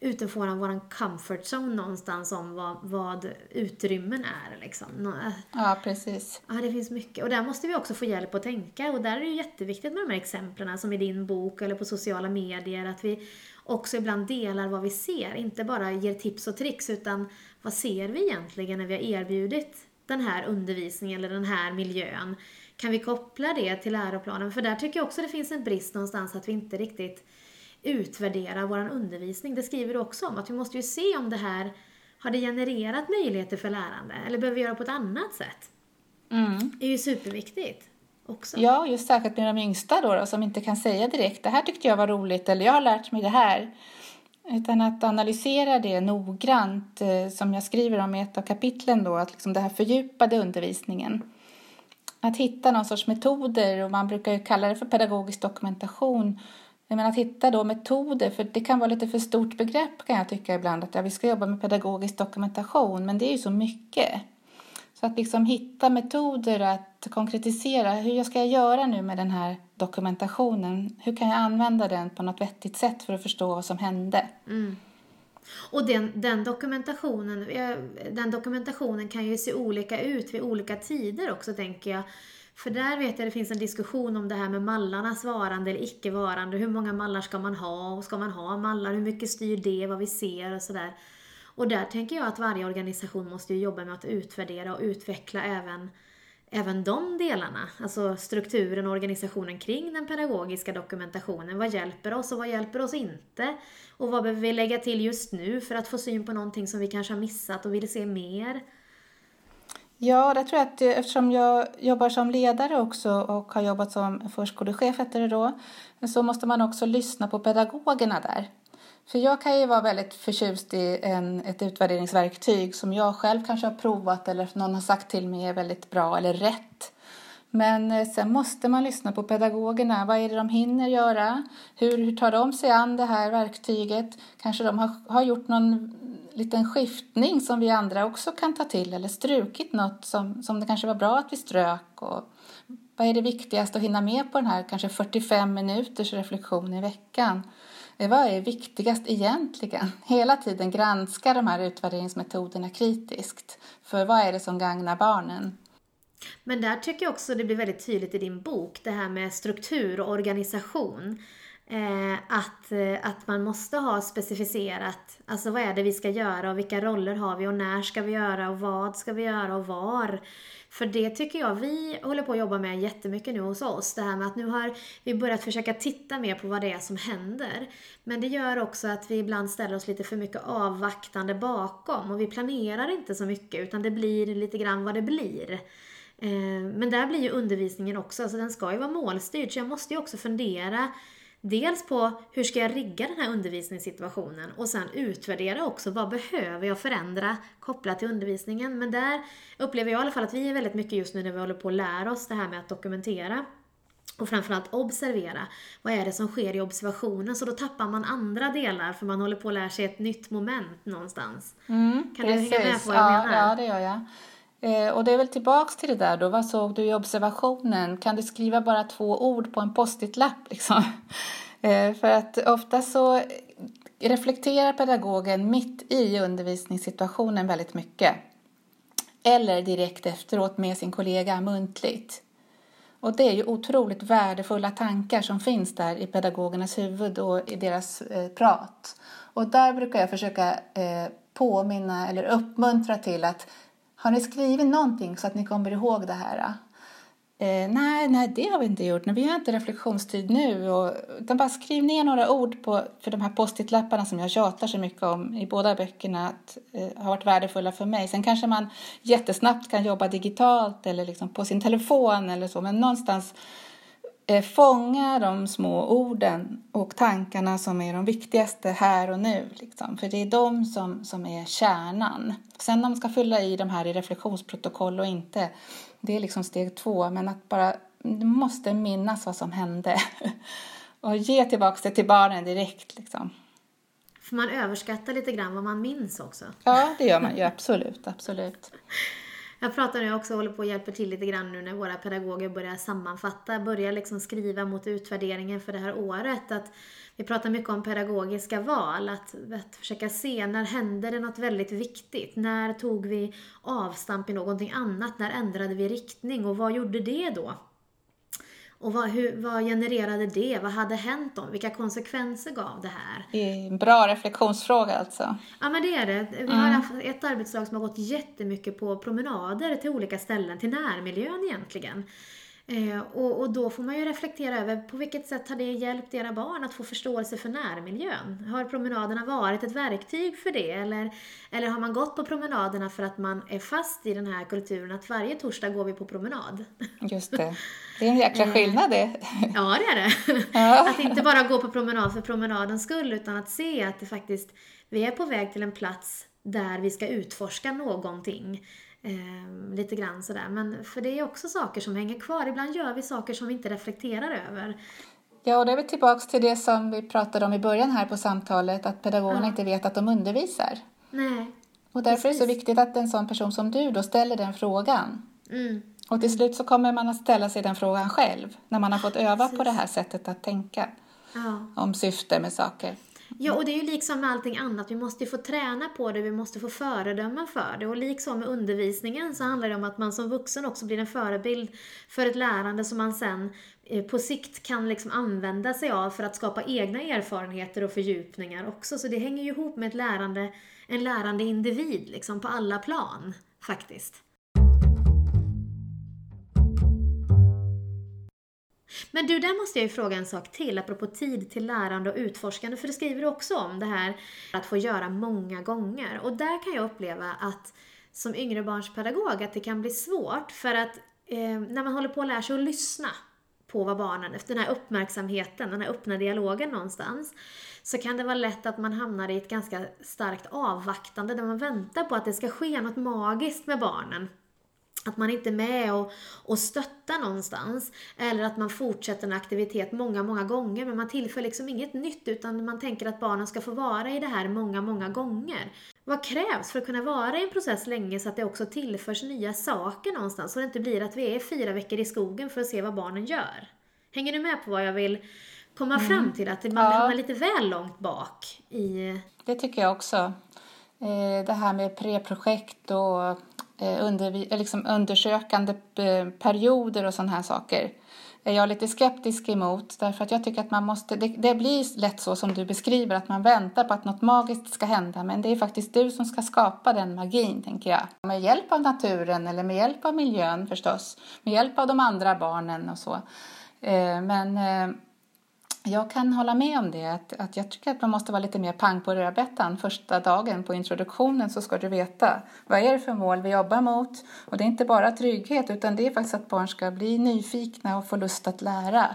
utanför våran comfort zone någonstans om vad, vad utrymmen är. Liksom. Äh. Ja, precis. Ja, det finns mycket. Och där måste vi också få hjälp att tänka. Och där är det jätteviktigt med de här exemplen som i din bok eller på sociala medier. Att vi också ibland delar vad vi ser. Inte bara ger tips och tricks utan vad ser vi egentligen när vi har erbjudit den här undervisningen eller den här miljön. Kan vi koppla det till läroplanen? För där tycker jag också det finns en brist någonstans att vi inte riktigt utvärderar vår undervisning. Det skriver du också om, att vi måste ju se om det här har det genererat möjligheter för lärande eller behöver vi göra på ett annat sätt. Mm. Det är ju superviktigt. Också. Ja, just särskilt med de yngsta då, då, som inte kan säga direkt det här tyckte jag var roligt eller jag har lärt mig det här. Utan att analysera det noggrant, eh, som jag skriver om i ett av kapitlen då, att liksom det här fördjupade undervisningen. Att hitta någon sorts metoder, och man brukar ju kalla det för pedagogisk dokumentation, men att hitta då metoder, för det kan vara lite för stort begrepp kan jag tycka ibland, att ja, vi ska jobba med pedagogisk dokumentation, men det är ju så mycket. Så att liksom hitta metoder att konkretisera, hur ska jag göra nu med den här dokumentationen? Hur kan jag använda den på något vettigt sätt för att förstå vad som hände? Mm. Och den, den, dokumentationen, eh, den dokumentationen kan ju se olika ut vid olika tider också tänker jag. För där vet jag det finns en diskussion om det här med mallarnas varande eller icke-varande. Hur många mallar ska man ha? Och ska man ha mallar? Hur mycket styr det vad vi ser och sådär. Och där tänker jag att varje organisation måste jobba med att utvärdera och utveckla även även de delarna, alltså strukturen och organisationen kring den pedagogiska dokumentationen. Vad hjälper oss och vad hjälper oss inte? Och vad behöver vi lägga till just nu för att få syn på någonting som vi kanske har missat och vill se mer? Ja, det tror jag att eftersom jag jobbar som ledare också och har jobbat som förskolechef heter det då, så måste man också lyssna på pedagogerna där. För jag kan ju vara väldigt förtjust i en, ett utvärderingsverktyg som jag själv kanske har provat eller någon har sagt till mig är väldigt bra eller rätt. Men eh, sen måste man lyssna på pedagogerna. Vad är det de hinner göra? Hur, hur tar de sig an det här verktyget? Kanske de har, har gjort någon liten skiftning som vi andra också kan ta till eller strukit något som, som det kanske var bra att vi strök. Och vad är det viktigaste att hinna med på den här kanske 45 minuters reflektion i veckan? Eh, vad är viktigast egentligen? Hela tiden granska de här utvärderingsmetoderna kritiskt. För vad är det som gagnar barnen? Men där tycker jag också det blir väldigt tydligt i din bok, det här med struktur och organisation. Eh, att, eh, att man måste ha specificerat, alltså vad är det vi ska göra och vilka roller har vi och när ska vi göra och vad ska vi göra och var. För det tycker jag vi håller på att jobba med jättemycket nu hos oss. Det här med att nu har vi börjat försöka titta mer på vad det är som händer. Men det gör också att vi ibland ställer oss lite för mycket avvaktande bakom och vi planerar inte så mycket utan det blir lite grann vad det blir. Eh, men där blir ju undervisningen också, alltså den ska ju vara målstyrd så jag måste ju också fundera Dels på hur ska jag rigga den här undervisningssituationen och sen utvärdera också vad behöver jag förändra kopplat till undervisningen. Men där upplever jag i alla fall att vi är väldigt mycket just nu när vi håller på att lära oss det här med att dokumentera och framförallt observera. Vad är det som sker i observationen? Så då tappar man andra delar för man håller på att lära sig ett nytt moment någonstans. Mm, kan precis. du hänga med på vad jag ja, menar? Ja, det gör jag. Eh, och det är väl tillbaks till det där då. Vad såg du i observationen? Kan du skriva bara två ord på en post-it-lapp liksom? Eh, för att ofta så reflekterar pedagogen mitt i undervisningssituationen väldigt mycket. Eller direkt efteråt med sin kollega muntligt. Och det är ju otroligt värdefulla tankar som finns där i pedagogernas huvud och i deras eh, prat. Och där brukar jag försöka eh, påminna eller uppmuntra till att har ni skrivit någonting så att ni kommer ihåg det här? Eh, nej, nej, det har vi inte gjort. Nej, vi har inte reflektionstid nu. Och, utan bara skriv ner några ord på, för de här post-it-lapparna som jag tjatar så mycket om i båda böckerna att, eh, har varit värdefulla för mig. Sen kanske man jättesnabbt kan jobba digitalt eller liksom på sin telefon eller så. Men någonstans fånga de små orden och tankarna som är de viktigaste här och nu. Liksom. För det är de som, som är kärnan. Sen om man ska fylla i de här i reflektionsprotokoll och inte det är liksom steg två, men att bara du måste minnas vad som hände och ge tillbaka det till barnen direkt. Liksom. För man överskattar lite grann vad man minns också. Ja, det gör man ju absolut, absolut. Jag pratar nu också och håller på och hjälper till lite grann nu när våra pedagoger börjar sammanfatta, börjar liksom skriva mot utvärderingen för det här året. Att vi pratar mycket om pedagogiska val, att, att försöka se när hände det något väldigt viktigt? När tog vi avstamp i någonting annat? När ändrade vi riktning? Och vad gjorde det då? Och vad, hur, vad genererade det? Vad hade hänt då? Vilka konsekvenser gav det här? Det är en bra reflektionsfråga alltså. Ja men det är det. Vi har haft ett arbetslag som har gått jättemycket på promenader till olika ställen, till närmiljön egentligen. Eh, och, och, då får man ju reflektera över på vilket sätt har det hjälpt era barn att få förståelse för närmiljön? Har promenaderna varit ett verktyg för det? Eller, eller har man gått på promenaderna för att man är fast i den här kulturen att varje torsdag går vi på promenad? Just det. Det är en jäkla eh, skillnad det. Ja, det är det. Ja. Att inte bara gå på promenad för promenadens skull utan att se att det faktiskt, vi är på väg till en plats där vi ska utforska någonting. Eh, lite grann sådär. Men för det är också saker som hänger kvar. Ibland gör vi saker som vi inte reflekterar över. Ja, och det är vi tillbaks till det som vi pratade om i början här på samtalet, att pedagogerna ja. inte vet att de undervisar. Nej. Och därför Precis. är det så viktigt att en sån person som du då ställer den frågan. Mm. Och till slut så kommer man att ställa sig den frågan själv, när man har fått öva Precis. på det här sättet att tänka. Ja. Om syfte med saker. Ja, och det är ju liksom med allting annat. Vi måste ju få träna på det, vi måste få föredömen för det. Och liksom med undervisningen så handlar det om att man som vuxen också blir en förebild för ett lärande som man sen eh, på sikt kan liksom använda sig av för att skapa egna erfarenheter och fördjupningar också. Så det hänger ju ihop med ett lärande, en lärande individ liksom på alla plan faktiskt. Men du, där måste jag ju fråga en sak till, apropå tid till lärande och utforskande, för det skriver du också om, det här att få göra många gånger. Och där kan jag uppleva att som yngre barnspedagog, att det kan bli svårt, för att eh, när man håller på att lära sig att lyssna på vad barnen, efter den här uppmärksamheten, den här öppna dialogen någonstans, så kan det vara lätt att man hamnar i ett ganska starkt avvaktande där man väntar på att det ska ske något magiskt med barnen. Att man inte är med och, och stöttar någonstans. Eller att man fortsätter en aktivitet många, många gånger men man tillför liksom inget nytt utan man tänker att barnen ska få vara i det här många, många gånger. Vad krävs för att kunna vara i en process länge så att det också tillförs nya saker någonstans? Så det inte blir att vi är fyra veckor i skogen för att se vad barnen gör. Hänger du med på vad jag vill komma mm. fram till? Att man ja. hamnar lite väl långt bak i... Det tycker jag också. Eh, det här med preprojekt och Eh, under, eh, liksom undersökande eh, perioder och sådana här saker är jag lite skeptisk emot. Därför att jag tycker att man måste, det, det, blir lätt så som du beskriver, att man väntar på att något magiskt ska hända. Men det är faktiskt du som ska skapa den magin, tänker jag. Med hjälp av naturen eller med hjälp av miljön förstås. Med hjälp av de andra barnen och så. Eh, men eh, jag kan hålla med om det. Att, att jag tycker att man måste vara lite mer pang på rödbetan. Första dagen på introduktionen så ska du veta vad är det för mål vi jobbar mot. Och det är inte bara trygghet utan det är faktiskt att barn ska bli nyfikna och få lust att lära.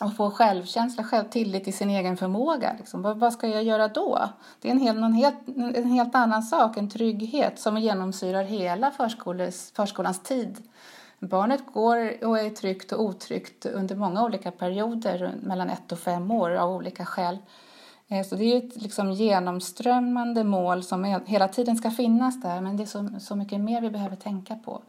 Och få självkänsla, självtillit till sin egen förmåga. Liksom. Vad, vad, ska jag göra då? Det är en, hel, helt, en helt annan sak, en trygghet som genomsyrar hela förskolans tid. Barnet går och är tryggt och otryggt under många olika perioder, mellan ett och fem år av olika skäl. Eh, så det är ett liksom genomströmmande mål som hela tiden ska finnas där, men det är så, så mycket mer vi behöver tänka på.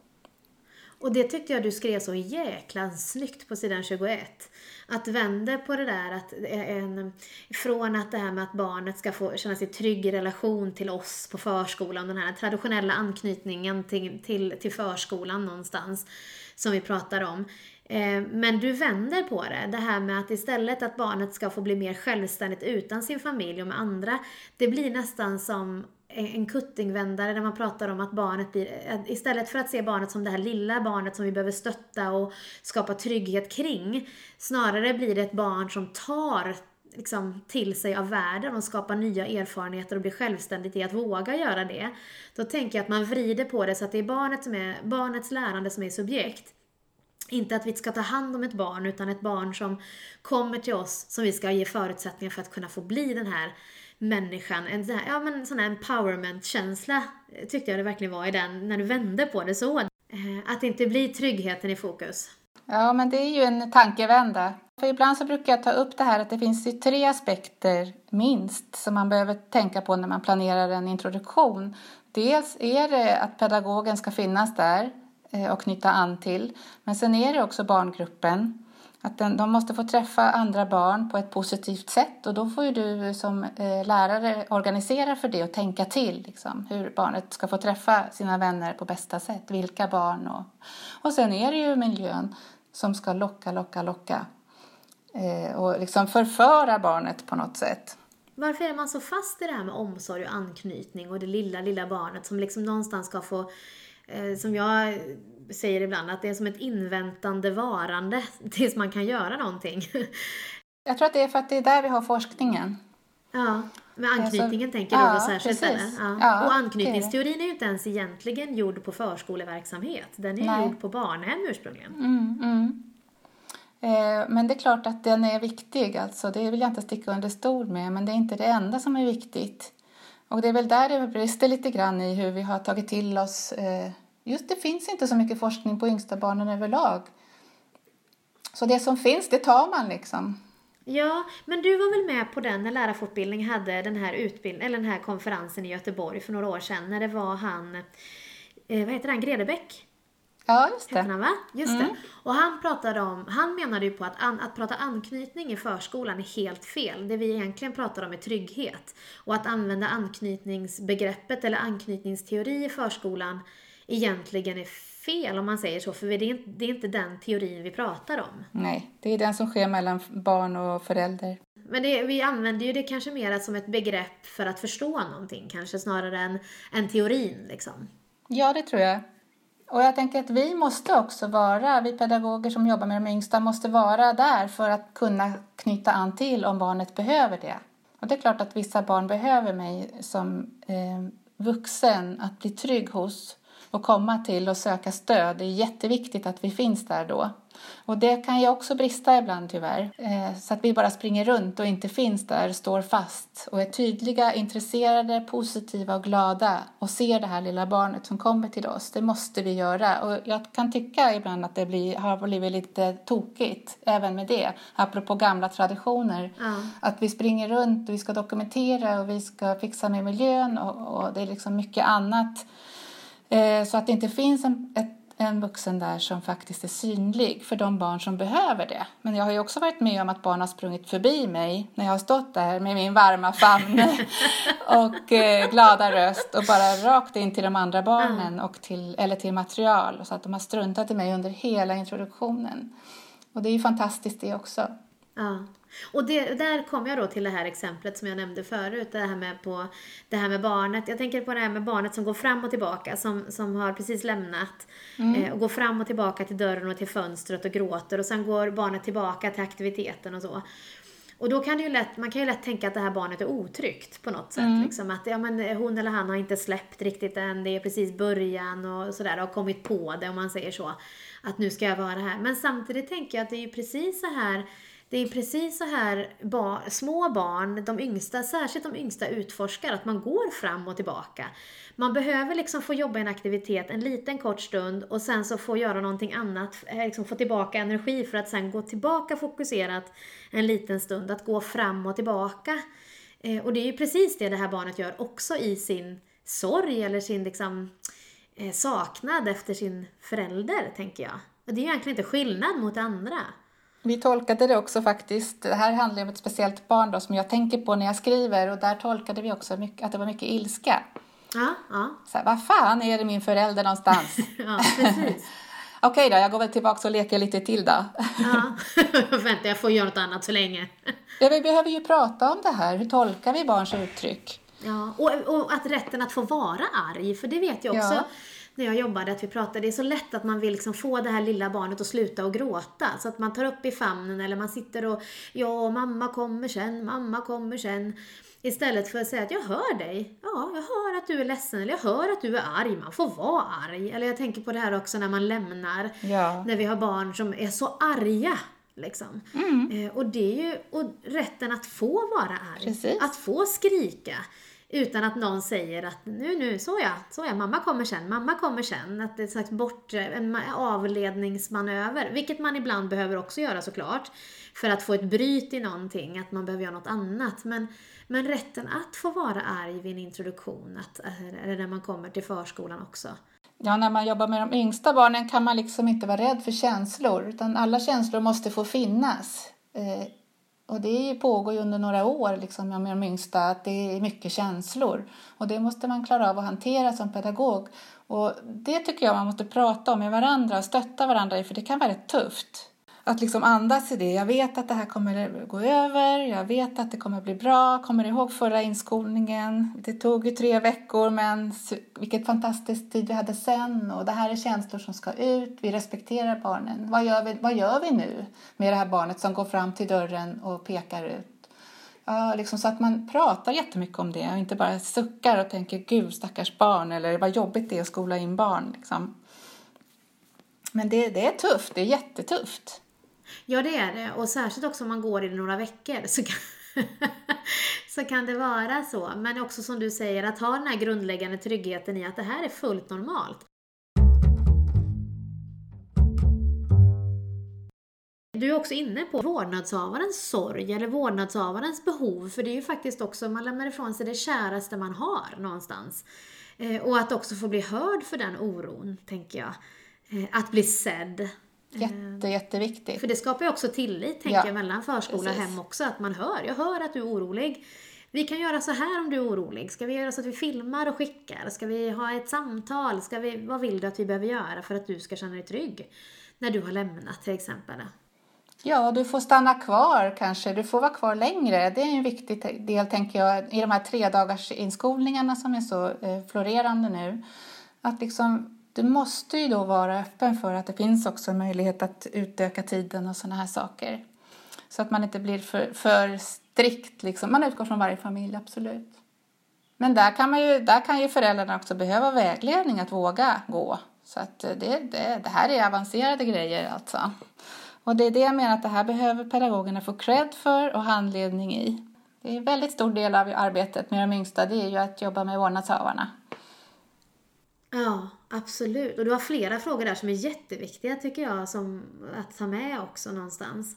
Och det tyckte jag du skrev så jäkla snyggt på sidan 21. Att vända på det där, att eh, en, från att det här med att barnet ska få känna sig trygg i relation till oss på förskolan, den här traditionella anknytningen till, till, till förskolan någonstans, som vi pratar om. Eh, men du vänder på det, det här med att istället att barnet ska få bli mer självständigt utan sin familj och med andra, det blir nästan som en kuttingvändare där man pratar om att barnet blir, istället för att se barnet som det här lilla barnet som vi behöver stötta och skapa trygghet kring, snarare blir det ett barn som tar liksom, till sig av världen och skapar nya erfarenheter och blir självständigt i att våga göra det. Då tänker jag att man vrider på det så att det är barnet som är, barnets lärande som är subjekt. Inte att vi ska ta hand om ett barn, utan ett barn som kommer till oss som vi ska ge förutsättningar för att kunna få bli den här människan. En sån här, ja, men sån här empowerment-känsla eh, tyckte jag det verkligen var i den, när du vände på det så. Eh, att det inte blir tryggheten i fokus. Ja, men det är ju en tankevända. För ibland så brukar jag ta upp det här att det finns ju tre aspekter minst som man behöver tänka på när man planerar en introduktion. Dels är det att pedagogen ska finnas där eh, och knyta an till. Men sen är det också barngruppen. Att den, de måste få träffa andra barn på ett positivt sätt och då får ju du som eh, lärare organisera för det och tänka till liksom, hur barnet ska få träffa sina vänner på bästa sätt, vilka barn och, och sen är det ju miljön som ska locka, locka, locka eh, och liksom förföra barnet på något sätt. Varför är man så fast i det här med omsorg och anknytning och det lilla, lilla barnet som liksom någonstans ska få, som jag säger ibland att det är som ett inväntande varande tills man kan göra någonting. Jag tror att det är för att det är där vi har forskningen. Ja, med anknytningen alltså, tänker du ja, då särskilt eller? Ja. ja. och anknytningsteorin är, ju inte ens egentligen gjord på förskoleverksamhet. Den är Nej. gjord på barnhem ursprungligen. Mm, mm. Eh, men det är klart att den är viktig, alltså. det vill jag inte sticka under stol med, men det är inte det enda som är viktigt. Och det är väl där det brister lite grann i hur vi har tagit till oss eh, Just det finns inte så mycket forskning på yngsta barnen överlag. Så det som finns, det tar man liksom. Ja, men du var väl med på den när lärarfortbildning hade den här, utbild eller den här konferensen i Göteborg för några år sedan när det var han, eh, vad heter han, Gredebäck? Ja, just det. Han, va? Just mm. det. Och han pratade om, han menade ju på att an, att prata anknytning i förskolan är helt fel. Det vi egentligen pratar om är trygghet. Och att använda anknytningsbegreppet eller anknytningsteori i förskolan egentligen är fel om man säger så, för det är, inte, det är inte den teorin vi pratar om. Nej, det är den som sker mellan barn och förälder. Men det, vi använder ju det kanske mer som ett begrepp för att förstå någonting, kanske snarare än, än teorin liksom. Ja, det tror jag. Och jag tänker att vi måste också vara, vi pedagoger som jobbar med de yngsta måste vara där för att kunna knyta an till om barnet behöver det. Och det är klart att vissa barn behöver mig som eh, vuxen att bli trygg hos och komma till och söka stöd. Det är jätteviktigt att vi finns där då. Och det kan ju också brista ibland tyvärr. Eh, så att vi bara springer runt och inte finns där, står fast och är tydliga, intresserade, positiva och glada och ser det här lilla barnet som kommer till oss. Det måste vi göra. Och jag kan tycka ibland att det blir, har blivit lite tokigt även med det, apropå gamla traditioner. Mm. Att vi springer runt och vi ska dokumentera och vi ska fixa med miljön och, och det är liksom mycket annat. Eh, så att det inte finns en, ett en vuxen där som faktiskt är synlig för de barn som behöver det. Men jag har ju också varit med om att barn har sprungit förbi mig när jag har stått där med min varma famn och eh, glada röst och bara rakt in till de andra barnen och till, eller till material så att de har struntat i mig under hela introduktionen. Och det är ju fantastiskt det också. Ja. Och det, där kommer jag då till det här exemplet som jag nämnde förut, det här med, på, det här med barnet. Jag tänker på det här med barnet som går fram och tillbaka, som, som har precis lämnat mm. eh, och går fram och tillbaka till dörren och till fönstret och gråter och sen går barnet tillbaka till aktiviteten och så. Och då kan det ju lätt, man kan ju lätt tänka att det här barnet är otryggt på något sätt. Mm. Liksom att ja, men hon eller han har inte släppt riktigt än, det är precis början och sådär, har kommit på det om man säger så. Att nu ska jag vara här. Men samtidigt tänker jag att det är ju precis så här det är precis så här ba, små barn, de yngsta, särskilt de yngsta utforskar, att man går fram och tillbaka. Man behöver liksom få jobba i en aktivitet en liten kort stund och sen så få göra någonting annat, eh, liksom få tillbaka energi för att sen gå tillbaka fokuserat en liten stund, att gå fram och tillbaka. Eh, och det är ju precis det det här barnet gör också i sin sorg eller sin liksom, eh, saknad efter sin förälder, tänker jag. Och det är ju egentligen inte skillnad mot andra. Vi tolkade det också faktiskt. Det här handlar om ett speciellt barn då, som jag tänker på när jag skriver och där tolkade vi också mycket, att det var mycket ilska. Ja, ja. Så här, vad fan är det min förälder någonstans? ja, precis. Okej då, jag går väl tillbaka och leker lite till då. ja, vänta jag får göra något annat så länge. ja, vi behöver ju prata om det här. Hur tolkar vi barns uttryck? Ja, och, och att rätten att få vara arg, för det vet jag också. Ja när jag jobbade att vi pratade, det är så lätt att man vill liksom få det här lilla barnet att sluta och gråta. Så att man tar upp i famnen eller man sitter och ja, mamma kommer sen, mamma kommer sen. Istället för att säga att jag hör dig. Ja, jag hör att du är ledsen eller jag hör att du är arg. Man får vara arg. Eller jag tänker på det här också när man lämnar. Ja. När vi har barn som är så arga. Liksom. Mm. Eh, och det är ju och rätten att få vara arg. Precis. Att få skrika. Utan att någon säger att nu, nu, så ja, så ja, mamma kommer sen, mamma kommer sen. Att det är en slags bort, en avledningsmanöver. Vilket man ibland behöver också göra såklart. För att få ett bryt i någonting, att man behöver göra något annat. Men, men rätten att få vara arg vid en introduktion, att, eller när man kommer till förskolan också. Ja, när man jobbar med de yngsta barnen kan man liksom inte vara rädd för känslor, utan alla känslor måste få finnas. Eh, och det pågår ju under några år liksom, med de yngsta, att det är mycket känslor. Och det måste man klara av att hantera som pedagog. Och det tycker jag man måste prata om med varandra och stötta varandra i, för det kan vara rätt tufft att liksom andas i det. Jag vet att det här kommer gå över, jag vet att det kommer bli bra. Kommer ihåg förra inskolningen? Det tog ju tre veckor men vilket fantastiskt tid vi hade sen och det här är känslor som ska ut. Vi respekterar barnen. Vad gör vi, vad gör vi nu med det här barnet som går fram till dörren och pekar ut? Ja, liksom så att man pratar jättemycket om det och inte bara suckar och tänker gud stackars barn eller vad jobbigt det är att skola in barn. Liksom. Men det, det är tufft, det är jättetufft. Ja, det är det. Och särskilt också om man går i några veckor så kan, så kan det vara så. Men också som du säger, att ha den här grundläggande tryggheten i att det här är fullt normalt. Du är också inne på vårdnadshavarens sorg eller vårdnadshavarens behov, för det är ju faktiskt också, man lämnar ifrån sig det käraste man har någonstans. Eh, och att också få bli hörd för den oron, tänker jag. Eh, att bli sedd, Jätte, jätteviktigt. För det skapar ju också tillit, tänker ja, jag, mellan förskola och hem också. Att man hör, jag hör att du är orolig. Vi kan göra så här om du är orolig. Ska vi göra så att vi filmar och skickar? Ska vi ha ett samtal? Ska vi, vad vill du att vi behöver göra för att du ska känna dig trygg? När du har lämnat till exempel. Ja, du får stanna kvar kanske. Du får vara kvar längre. Det är en viktig del, tänker jag, i de här tre dagars inskolningarna som är så eh, florerande nu. Att liksom du måste ju då vara öppen för att det finns också en möjlighet att utöka tiden och sådana här saker. Så att man inte blir för, för strikt, liksom. man utgår från varje familj, absolut. Men där kan, man ju, där kan ju föräldrarna också behöva vägledning att våga gå. Så att det, det, det här är avancerade grejer alltså. Och det är det jag menar att det här behöver pedagogerna få cred för och handledning i. Det är en väldigt stor del av arbetet med de yngsta, det är ju att jobba med vårdnadshavarna. Ja, absolut. Och du har flera frågor där som är jätteviktiga tycker jag som att ta med också någonstans.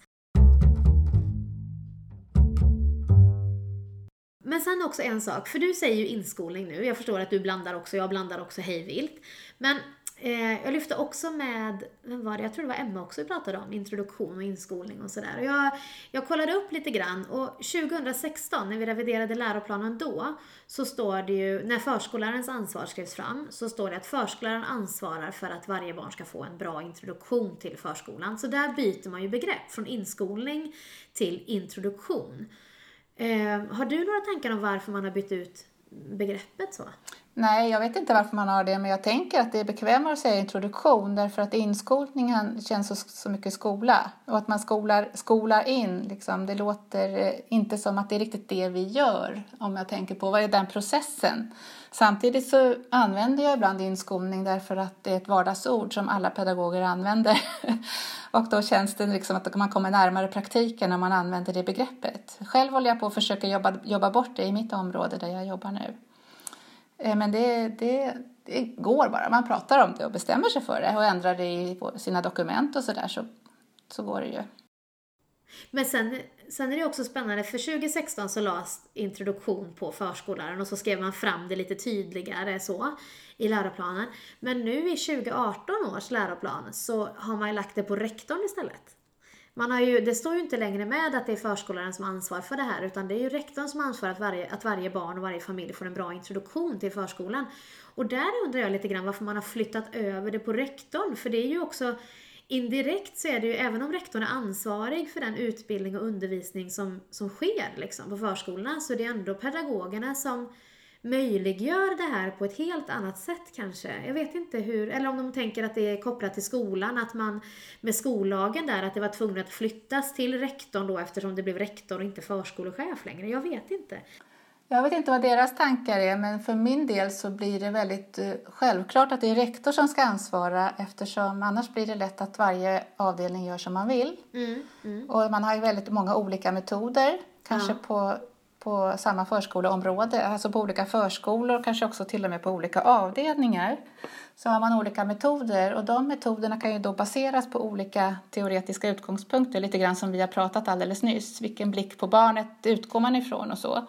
Men sen också en sak, för du säger ju inskolning nu. Jag förstår att du blandar också, jag blandar också hejvilt. Men eh, jag lyfte också med, vem var det? Jag tror det var Emma också vi pratade om, introduktion och inskolning och sådär. Jag, jag kollade upp lite grann och 2016 när vi reviderade läroplanen då så står det ju, när förskollärarens ansvar skrevs fram, så står det att förskolläraren ansvarar för att varje barn ska få en bra introduktion till förskolan. Så där byter man ju begrepp från inskolning till introduktion. Eh, har du några tankar om varför man har bytt ut begreppet så? Nej, jag vet inte varför man har det, men jag tänker att det är bekvämare att säga introduktion därför att inskolningen känns så, så mycket skola. Och att man skolar, skolar in, liksom, det låter eh, inte som att det är riktigt det vi gör om jag tänker på vad är den processen. Samtidigt så använder jag ibland inskolning därför att det är ett vardagsord som alla pedagoger använder. och då känns det liksom att man kommer närmare praktiken när man använder det begreppet. Själv håller jag på att försöka jobba, jobba bort det i mitt område där jag jobbar nu. Eh, men det, det, det går bara. Man pratar om det och bestämmer sig för det och ändrar det i sina dokument och sådär så, så går det ju. Men sen, sen är det också spännande, för 2016 så lades introduktion på förskolläraren och så skrev man fram det lite tydligare så i läroplanen. Men nu i 2018 års läroplan så har man ju lagt det på rektorn istället. Man har ju, det står ju inte längre med att det är förskolläraren som har ansvar för det här utan det är ju rektorn som ansvarar att varje, att varje barn och varje familj får en bra introduktion till förskolan. Och där undrar jag lite grann varför man har flyttat över det på rektorn för det är ju också Indirekt så är det ju, även om rektorn är ansvarig för den utbildning och undervisning som, som sker liksom, på förskolorna, så är det ändå pedagogerna som möjliggör det här på ett helt annat sätt kanske. Jag vet inte hur, eller om de tänker att det är kopplat till skolan, att man med skollagen där, att det var tvunget att flyttas till rektorn då eftersom det blev rektor och inte förskolechef längre. Jag vet inte. Jag vet inte vad deras tankar är, men för min del så blir det väldigt eh, självklart att det är rektor som ska ansvara eftersom annars blir det lätt att varje avdelning gör som man vill. Mm, mm. Och man har ju väldigt många olika metoder, kanske ja. på, på samma förskoleområde, alltså på olika förskolor, kanske också till och med på olika avdelningar. Så har man olika metoder och de metoderna kan ju då baseras på olika teoretiska utgångspunkter, lite grann som vi har pratat alldeles nyss. Vilken blick på barnet utgår man ifrån och så.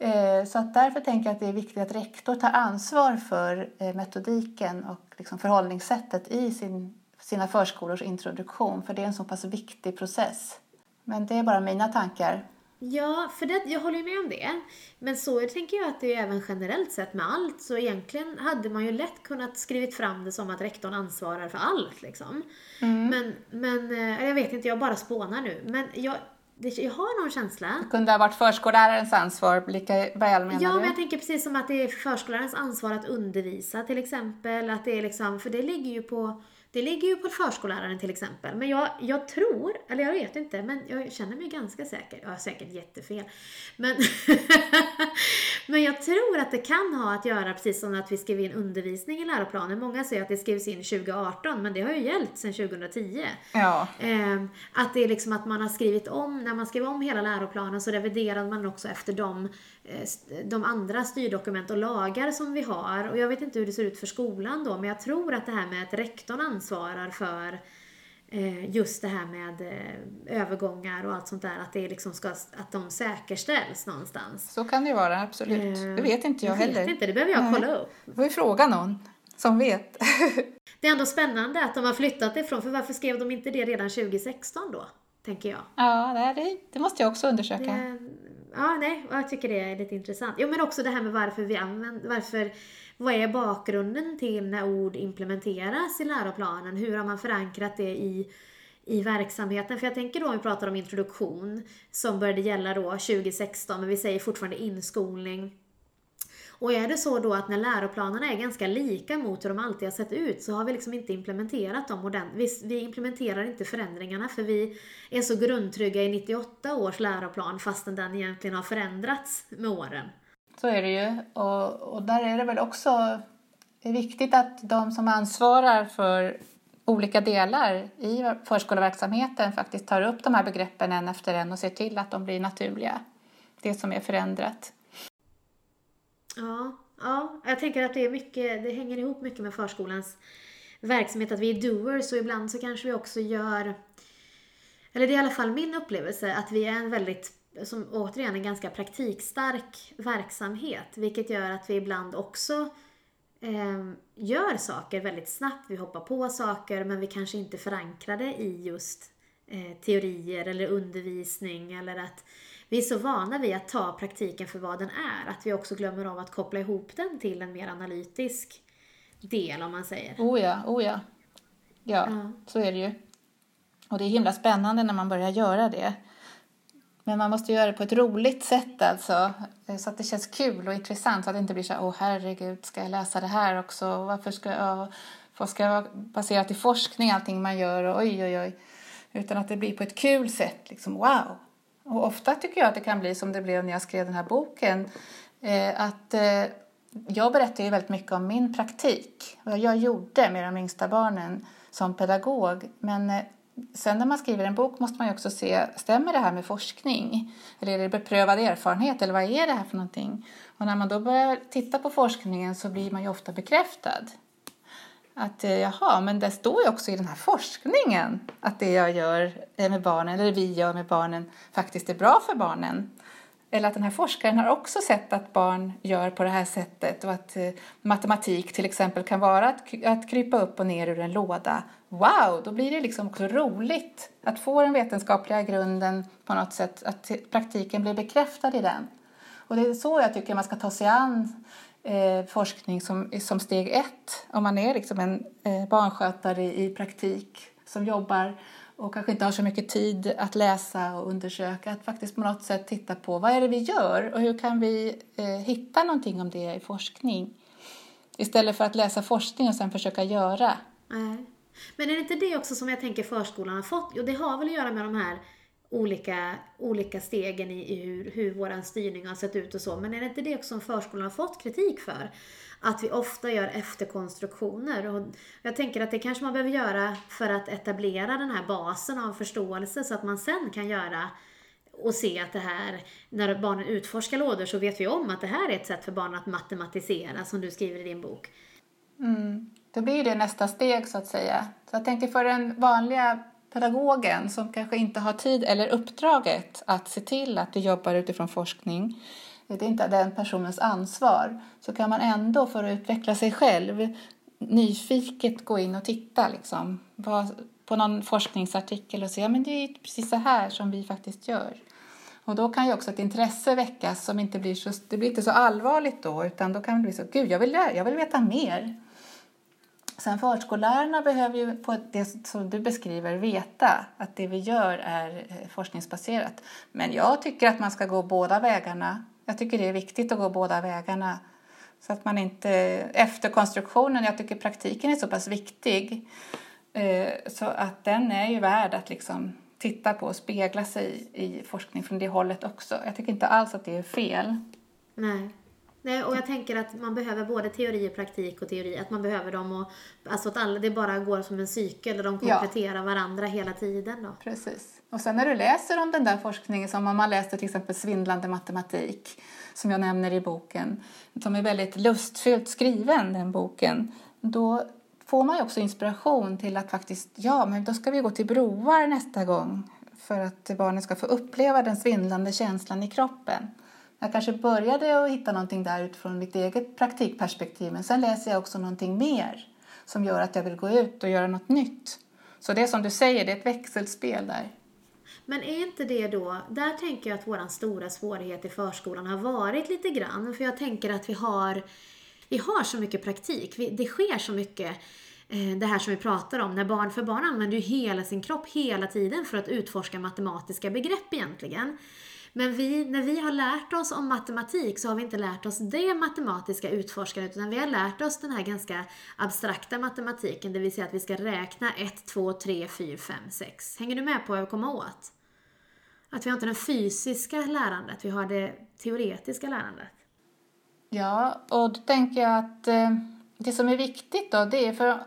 Eh, så att därför tänker jag att det är viktigt att rektor tar ansvar för eh, metodiken och liksom förhållningssättet i sin, sina förskolors introduktion, för det är en så pass viktig process. Men det är bara mina tankar. Ja, för det, jag håller ju med om det. Men så tänker jag att det är även generellt sett med allt. Så egentligen hade man ju lätt kunnat skrivit fram det som att rektorn ansvarar för allt. Liksom. Mm. Men, men, eh, jag vet inte, jag bara spånar nu. Men jag, jag har någon känsla. Det kunde ha varit förskollärarens ansvar lika väl menar ja, du? Men jag tänker precis som att det är förskollärarens ansvar att undervisa till exempel. Att det är liksom, för det ligger ju på det ligger ju på förskolläraren till exempel. Men jag, jag tror, eller jag vet inte, men jag känner mig ganska säker. Jag har säkert jättefel. Men, men jag tror att det kan ha att göra precis som att vi skrev in undervisning i läroplanen. Många säger att det skrevs in 2018, men det har ju gällt sedan 2010. Ja. Eh, att det är liksom att man har skrivit om, när man skrev om hela läroplanen så reviderade man också efter de, eh, de andra styrdokument och lagar som vi har. Och jag vet inte hur det ser ut för skolan då, men jag tror att det här med att rektorn ansvarar för eh, just det här med eh, övergångar och allt sånt där, att det liksom ska, att de säkerställs någonstans. Så kan det vara, absolut. Eh, det vet inte jag, jag heller. Jag vet inte, det behöver jag kolla upp. Då får vi fråga någon som vet. det är ändå spännande att de har flyttat ifrån, för varför skrev de inte det redan 2016 då? Tänker jag. Ja, det, det måste jag också undersöka. Det, ja, nej, jag tycker det är lite intressant. Jo, men också det här med varför vi använder, varför vad är bakgrunden till när ord implementeras i läroplanen? Hur har man förankrat det i, i verksamheten? För jag tänker då om vi pratar om introduktion som började gälla då 2016, men vi säger fortfarande inskolning. Och är det så då att när läroplanerna är ganska lika mot hur de alltid har sett ut så har vi liksom inte implementerat dem ordentligt. Vi, vi implementerar inte förändringarna för vi är så grundtrygga i 98 års läroplan fastän den egentligen har förändrats med åren. Så är det ju. Och, och där är det väl också viktigt att de som ansvarar för olika delar i förskoleverksamheten faktiskt tar upp de här begreppen en efter en och ser till att de blir naturliga. Det som är förändrat. Ja, ja, jag tänker att det är mycket, det hänger ihop mycket med förskolans verksamhet, att vi är doers och ibland så kanske vi också gör, eller det är i alla fall min upplevelse, att vi är en väldigt, som återigen en ganska praktikstark verksamhet, vilket gör att vi ibland också eh, gör saker väldigt snabbt, vi hoppar på saker men vi kanske inte förankrade i just eh, teorier eller undervisning eller att vi är så vana vid att ta praktiken för vad den är, att vi också glömmer av att koppla ihop den till en mer analytisk del om man säger. Oh ja, oh ja. Ja, ja. så är det ju. Och det är himla spännande när man börjar göra det. Men man måste göra det på ett roligt sätt alltså. Eh, så att det känns kul och intressant. Så att det inte blir så här, åh herregud, ska jag läsa det här också? Varför ska jag, vad ska jag basera till forskning allting man gör? Och oj, oj, oj. Utan att det blir på ett kul sätt, liksom wow. Och ofta tycker jag att det kan bli som det blev när jag skrev den här boken. Eh, att eh, jag berättar ju väldigt mycket om min praktik. Vad jag gjorde med de yngsta barnen som pedagog. Men eh, sen när man skriver en bok måste man ju också se, stämmer det här med forskning? Eller är det beprövad erfarenhet? Eller vad är det här för någonting? Och när man då börjar titta på forskningen så blir man ju ofta bekräftad. Att eh, jaha, men det står ju också i den här forskningen att det jag gör med barnen, eller vi gör med barnen, faktiskt är bra för barnen. Eller att den här forskaren har också sett att barn gör på det här sättet och att eh, matematik till exempel kan vara att, att krypa upp och ner ur en låda. Wow, då blir det liksom också roligt att få den vetenskapliga grunden på något sätt, att praktiken blir bekräftad i den. Och det är så jag tycker man ska ta sig an eh, forskning som, som steg ett. Om man är liksom en eh, barnskötare i, i praktik som jobbar och kanske inte har så mycket tid att läsa och undersöka, att faktiskt på något sätt titta på vad är det vi gör och hur kan vi eh, hitta någonting om det i forskning? Istället för att läsa forskning och sen försöka göra. Nej. Men är det inte det också som jag tänker förskolan har fått? Jo, det har väl att göra med de här olika, olika stegen i, i hur, hur vår styrning har sett ut och så. Men är det inte det också som förskolan har fått kritik för? Att vi ofta gör efterkonstruktioner. Och jag tänker att det kanske man behöver göra för att etablera den här basen av förståelse så att man sen kan göra och se att det här, när barnen utforskar lådor så vet vi om att det här är ett sätt för barnen att matematisera som du skriver i din bok. Mm. Då blir det nästa steg så att säga. Så jag tänker för den vanliga pedagogen som kanske inte har tid eller uppdraget att se till att du jobbar utifrån forskning, det är inte den personens ansvar, så kan man ändå för att utveckla sig själv nyfiket gå in och titta liksom, på någon forskningsartikel och se att men det är precis så här som vi faktiskt gör. Och då kan ju också ett intresse väckas som inte blir så, det blir inte så allvarligt då utan då kan det bli så, gud jag vill, jag vill veta mer. Sen förskollärarna behöver ju på det som du beskriver veta att det vi gör är eh, forskningsbaserat. Men jag tycker att man ska gå båda vägarna. Jag tycker det är viktigt att gå båda vägarna. Så att man inte, efter konstruktionen, jag tycker praktiken är så pass viktig eh, så att den är ju värd att liksom titta på och spegla sig i forskning från det hållet också. Jag tycker inte alls att det är fel. Nej. Nej, och jag tänker att man behöver både teori och praktik och teori, att man behöver dem och alltså att alla, det bara går som en cykel och de kompletterar ja. varandra hela tiden då. Precis. Och sen när du läser om den där forskningen, som om man läste till exempel Svindlande matematik, som jag nämner i boken, som är väldigt lustfyllt skriven, den boken, då får man ju också inspiration till att faktiskt, ja, men då ska vi gå till broar nästa gång för att barnen ska få uppleva den svindlande känslan i kroppen. Jag kanske började att hitta någonting där utifrån mitt eget praktikperspektiv men sen läser jag också någonting mer som gör att jag vill gå ut och göra något nytt. Så det är som du säger, det är ett växelspel där. Men är inte det då, där tänker jag att vår stora svårighet i förskolan har varit lite grann, för jag tänker att vi har, vi har så mycket praktik, vi, det sker så mycket eh, det här som vi pratar om, när barn, för barn använder ju hela sin kropp hela tiden för att utforska matematiska begrepp egentligen. Men vi, när vi har lärt oss om matematik så har vi inte lärt oss det matematiska utforskandet utan vi har lärt oss den här ganska abstrakta matematiken, det vill säga att vi ska räkna 1, 2, 3, 4, 5, 6. Hänger du med på vad jag kommer åt? Att vi har inte det fysiska lärandet, vi har det teoretiska lärandet. Ja, och då tänker jag att eh, det som är viktigt då, det är för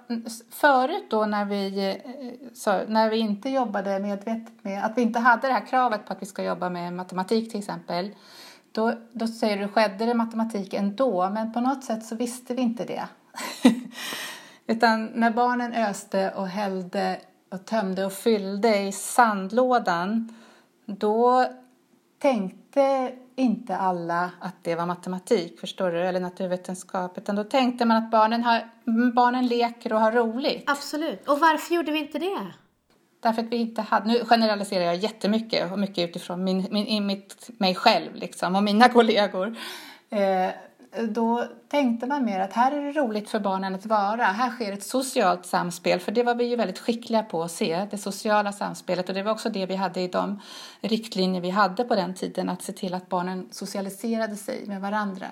förut då när vi, eh, så, när vi inte jobbade medvetet med, att vi inte hade det här kravet på att vi ska jobba med matematik till exempel, då, då säger du, skedde det matematik ändå, men på något sätt så visste vi inte det. Utan när barnen öste och hällde och tömde och fyllde i sandlådan, då tänkte inte alla att det var matematik, förstår du, eller naturvetenskap, utan då tänkte man att barnen, har, barnen leker och har roligt. Absolut. Och varför gjorde vi inte det? Därför att vi inte hade, nu generaliserar jag jättemycket och mycket utifrån min, min, mitt, mig själv liksom, och mina kollegor. Eh, då tänkte man mer att här är det roligt för barnen att vara. Här sker ett socialt samspel, för det var vi ju väldigt skickliga på att se, det sociala samspelet. Och det var också det vi hade i de riktlinjer vi hade på den tiden, att se till att barnen socialiserade sig med varandra.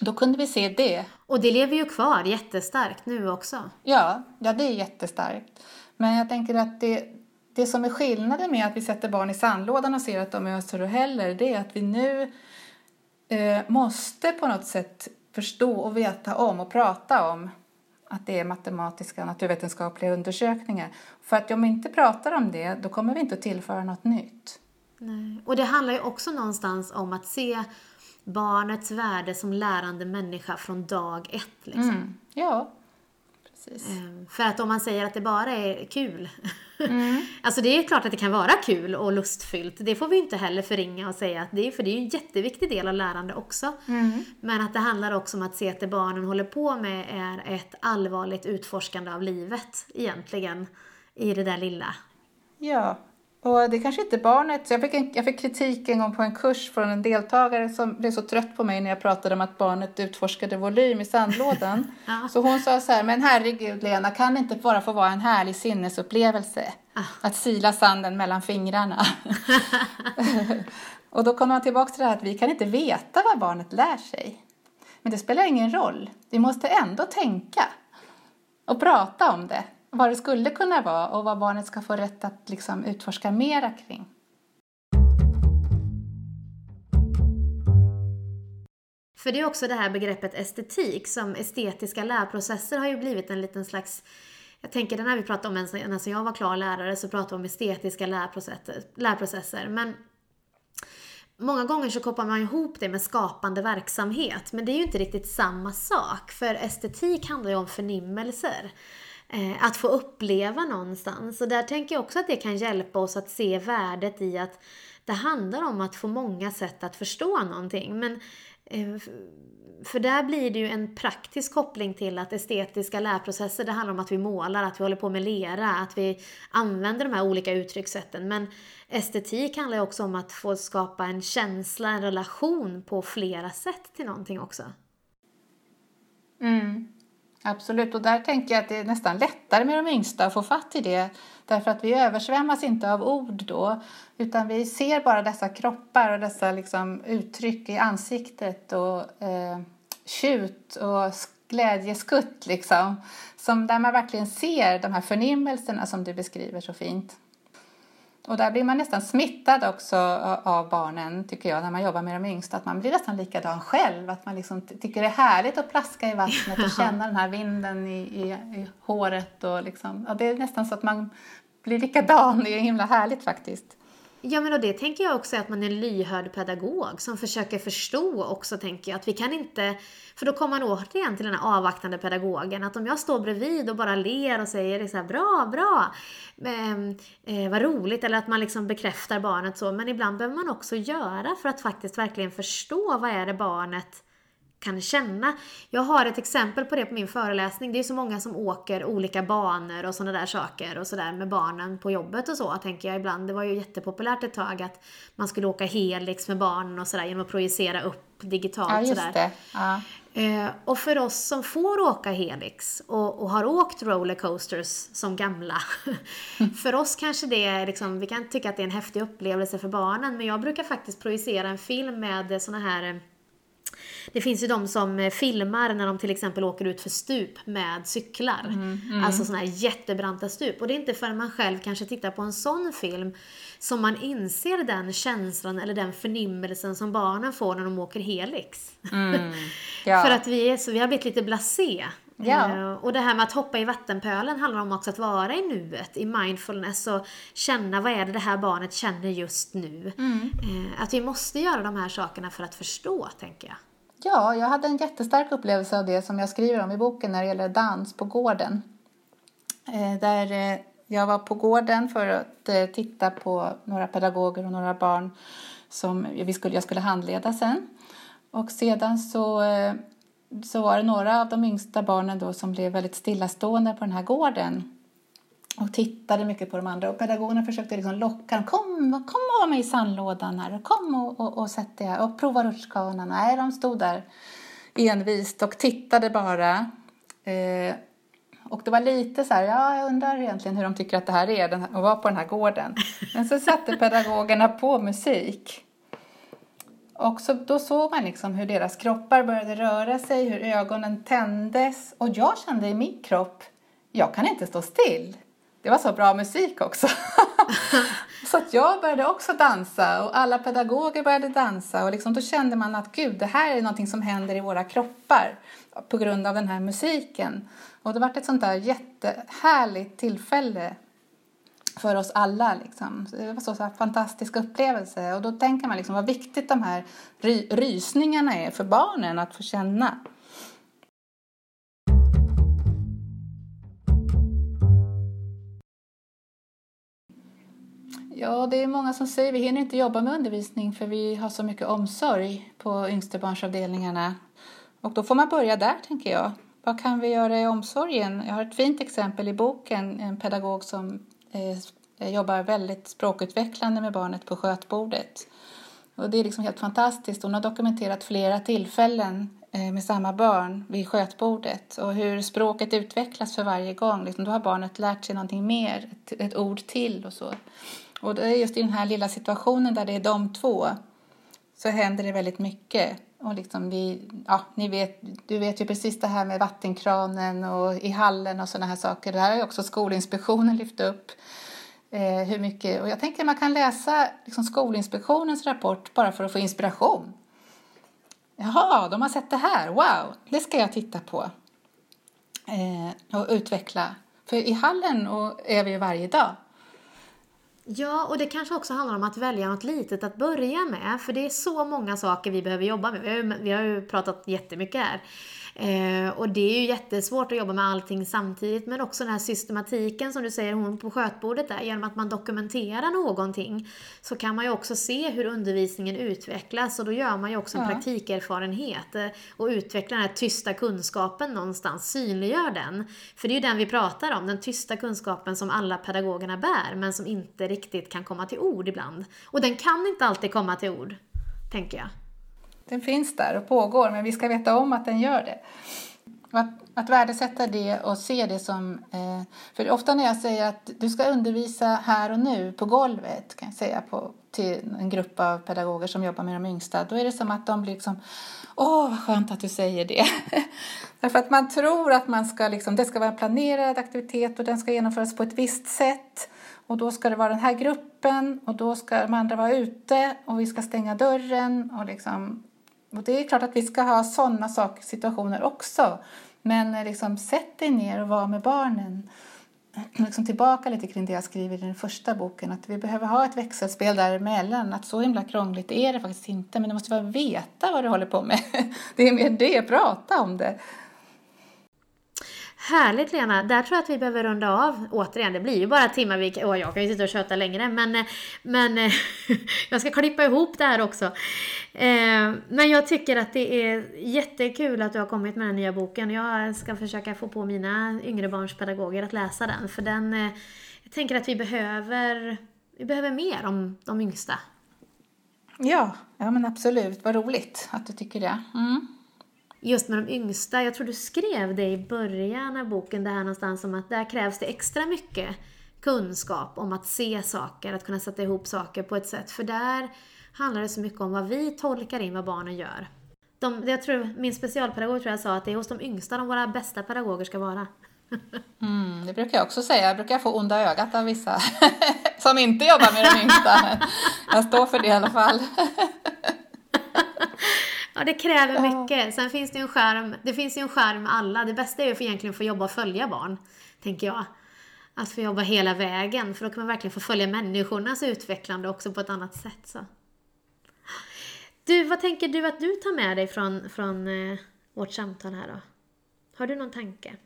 Då kunde vi se det. Och det lever ju kvar jättestarkt nu också. Ja, ja det är jättestarkt. Men jag tänker att det, det som är skillnaden med att vi sätter barn i sandlådan och ser att de öser och häller, det är att vi nu eh, måste på något sätt förstå och veta om och prata om att det är matematiska och naturvetenskapliga undersökningar. För att om vi inte pratar om det, då kommer vi inte att tillföra något nytt. Nej. Och det handlar ju också någonstans om att se barnets värde som lärande människa från dag ett. Liksom. Mm. Ja, Precis. Ehm, för att om man säger att det bara är kul. Mm. alltså det är klart att det kan vara kul och lustfyllt. Det får vi inte heller förringa och säga att det är, för det är en jätteviktig del av lärande också. Mm. Men att det handlar också om att se att det barnen håller på med är ett allvarligt utforskande av livet egentligen. I det där lilla. Ja, och det kanske inte barnet... Jag fick, en, jag fick kritik en gång på en kurs från en deltagare som blev så trött på mig när jag pratade om att barnet utforskade volym i sandlådan. ja. Så hon sa så här, men herregud Lena, kan det inte bara få vara en härlig sinnesupplevelse? Ah. Att sila sanden mellan fingrarna. och då kommer man tillbaka till det här att vi kan inte veta vad barnet lär sig. Men det spelar ingen roll. Vi måste ändå tänka och prata om det vad det skulle kunna vara och vad barnet ska få rätt att liksom utforska mera kring. För det är också det här begreppet estetik som estetiska lärprocesser har ju blivit en liten slags jag tänker när vi pratade om när jag var klar lärare så pratade vi om estetiska lärprocesser, lärprocesser. Men många gånger så kopplar man ihop det med skapande verksamhet. Men det är ju inte riktigt samma sak. För estetik handlar ju om förnimmelser eh, att få uppleva någonstans. Och där tänker jag också att det kan hjälpa oss att se värdet i att det handlar om att få många sätt att förstå någonting. Men eh, för där blir det ju en praktisk koppling till att estetiska lärprocesser, det handlar om att vi målar, att vi håller på med lera, att vi använder de här olika uttryckssätten. Men estetik handlar ju också om att få skapa en känsla, en relation på flera sätt till någonting också. Mm. Absolut, och där tänker jag att det är nästan lättare med de yngsta att få fatt i det. Därför att vi översvämmas inte av ord då, utan vi ser bara dessa kroppar och dessa liksom uttryck i ansiktet och eh, tjut och glädjeskutt liksom. Som där man verkligen ser de här förnimmelserna som du beskriver så fint. Och där blir man nästan smittad också av barnen, tycker jag, när man jobbar med de yngsta. Att man blir nästan likadan själv. Att man liksom tycker det är härligt att plaska i vattnet och känna den här vinden i, i, i håret. Och liksom, ja, det är nästan så att man blir likadan. Det är himla härligt faktiskt. Ja men och det tänker jag också att man är en lyhörd pedagog som försöker förstå också tänker jag att vi kan inte, för då kommer man återigen till den här avvaktande pedagogen att om jag står bredvid och bara ler och säger det så här, bra, bra, ehm, eh, vad roligt eller att man liksom bekräftar barnet så men ibland behöver man också göra för att faktiskt verkligen förstå vad är det barnet kan känna. Jag har ett exempel på det på min föreläsning. Det är så många som åker olika banor och sådana där saker och sådär med barnen på jobbet och så tänker jag ibland. Det var ju jättepopulärt ett tag att man skulle åka helix med barnen och sådär genom att projicera upp digitalt Ja, just sådär. Ja. Eh, och för oss som får åka Helix och, och har åkt rollercoasters som gamla. för oss kanske det är liksom, vi kan tycka att det är en häftig upplevelse för barnen, men jag brukar faktiskt projicera en film med såna här eh, det finns ju de som eh, filmar när de till exempel åker ut för stup med cyklar. Alltså såna här jättebranta stup. Och det är inte förrän man själv kanske tittar på en sån film som man inser den känslan eller den förnimmelsen som barnen får när de åker Helix. Ja. För att vi, är så, vi har blivit lite blasé. Ja. Eh, Och det här med att hoppa i vattenpölen handlar om också att vara i nuet, i mindfulness och känna vad är det det här barnet känner just nu. Eh, Att vi måste göra de här sakerna för att förstå, tänker jag. Ja, jag hade en jättestark upplevelse av det som jag skriver om i boken när det gäller dans på gården. Eh, Där eh, jag var på gården för att eh, titta på några pedagoger och några barn som vi skulle, jag skulle handleda sen. Och sedan så, eh, så var det några av de yngsta barnen då som blev väldigt stillastående på den här gården och tittade mycket på de andra. Och pedagogerna försökte liksom locka dem. Kom, kom och var med i sandlådan här. Kom och, och, och sätt dig här. Och prova rutschkanan. Nej, de stod där envist och tittade bara. Eh, och det var lite så här, ja, jag undrar egentligen hur de tycker att det här är, den att vara på den här gården. Men så satte pedagogerna på musik. Och så, då såg man liksom hur deras kroppar började röra sig, hur ögonen tändes. Och jag kände i min kropp, jag kan inte stå still. Det var så bra musik också. så att jag började också dansa och alla pedagoger började dansa. Och liksom, då kände man att gud, det här är någonting som händer i våra kroppar på grund av den här musiken. Och det var ett sånt där jättehärligt tillfälle för oss alla. Liksom. Det var så, så fantastisk upplevelse. Och då tänker man liksom vad viktigt de här ry rysningarna är för barnen att få känna. Ja, det är många som säger vi hinner inte jobba med undervisning för vi har så mycket omsorg på yngstebarnsavdelningarna. Och då får man börja där, tänker jag. Vad kan vi göra i omsorgen? Jag har ett fint exempel i boken, en pedagog som eh, jobbar väldigt språkutvecklande med barnet på skötbordet. Och det är liksom helt fantastiskt. Hon har dokumenterat flera tillfällen eh, med samma barn vid skötbordet och hur språket utvecklas för varje gång. Liksom, då har barnet lärt sig någonting mer, ett, ett ord till och så. Och det är just i den här lilla situationen där det är de två så händer det väldigt mycket. Och liksom vi, ja, ni vet, du vet ju precis det här med vattenkranen och i hallen och sådana här saker. Det här har ju också Skolinspektionen lyft upp. Eh, hur mycket, och jag tänker att man kan läsa liksom Skolinspektionens rapport bara för att få inspiration. Jaha, de har sett det här. Wow, det ska jag titta på. Eh, och utveckla. För i hallen och är vi ju varje dag. Ja, och det kanske också handlar om att välja något litet att börja med. För det är så många saker vi behöver jobba med. Vi har ju, vi har ju pratat jättemycket här. Eh, och det är ju jättesvårt att jobba med allting samtidigt. Men också den här systematiken som du säger, hon på skötbordet där. Genom att man dokumenterar någonting så kan man ju också se hur undervisningen utvecklas. Och då gör man ju också en Ja. praktikerfarenhet. eh, Och utvecklar den här tysta kunskapen någonstans. Synliggör den. För det är ju den vi pratar om. Den tysta kunskapen som alla pedagogerna bär. Men som inte riktigt kan komma till ord ibland. Och den kan inte alltid komma till ord. Tänker jag. Den finns där och pågår, men vi ska veta om att den gör det. Att, att värdesätta det och se det som... Eh, för ofta när jag säger att du ska undervisa här och nu på golvet, kan jag säga på, till en grupp av pedagoger som jobbar med de yngsta, då är det som att de blir liksom Åh, vad skönt att du säger det. Därför att man tror att man ska liksom, det ska vara en planerad aktivitet och den ska genomföras på ett visst sätt. Och då ska det vara den här gruppen och då ska de andra vara ute och vi ska stänga dörren och liksom och det är klart att vi ska ha sådana saker, situationer också. Men eh, liksom, sätt dig ner och var med barnen. Liksom tillbaka lite kring det jag skriver i den första boken. Att vi behöver ha ett växelspel däremellan. Att så himla krångligt är det faktiskt inte. Men du måste bara veta vad du håller på med. Det är mer det, prata om det. Härligt Lena! Där tror jag att vi behöver runda av återigen. Det blir ju bara timmar, vi, åh, jag kan ju sitta och köta längre men, eh, men eh, jag ska klippa ihop det här också. Eh, Men jag tycker att det är jättekul att du har kommit med den nya boken. Jag ska försöka få på mina yngre barns pedagoger att läsa den för den, eh, jag tänker att vi behöver, vi behöver mer om de yngsta. Ja, ja men absolut. Vad roligt att du tycker det. Mm. Just med de yngsta, jag tror du skrev det i början av boken, det här någonstans om att där krävs det extra mycket kunskap om att se saker, att kunna sätta ihop saker på ett sätt. För där handlar det så mycket om vad vi tolkar in vad barnen gör. De, jag tror, min specialpedagog tror jag sa att det är hos de yngsta de våra bästa pedagoger ska vara. Mm, det brukar jag också säga. Jag brukar få onda ögat av vissa som inte jobbar med de yngsta. Jag står för det i alla fall. ja, det kräver mycket. Sen finns det ju en skärm, det finns ju en skärm med alla. Det bästa är ju för egentligen att få jobba och följa barn, tänker jag. Att få jobba hela vägen, för då kan man verkligen få följa människornas utvecklande också på ett annat sätt. Så. Du, vad tänker du att du tar med dig från, från eh, vårt samtal här då? Har du någon tanke?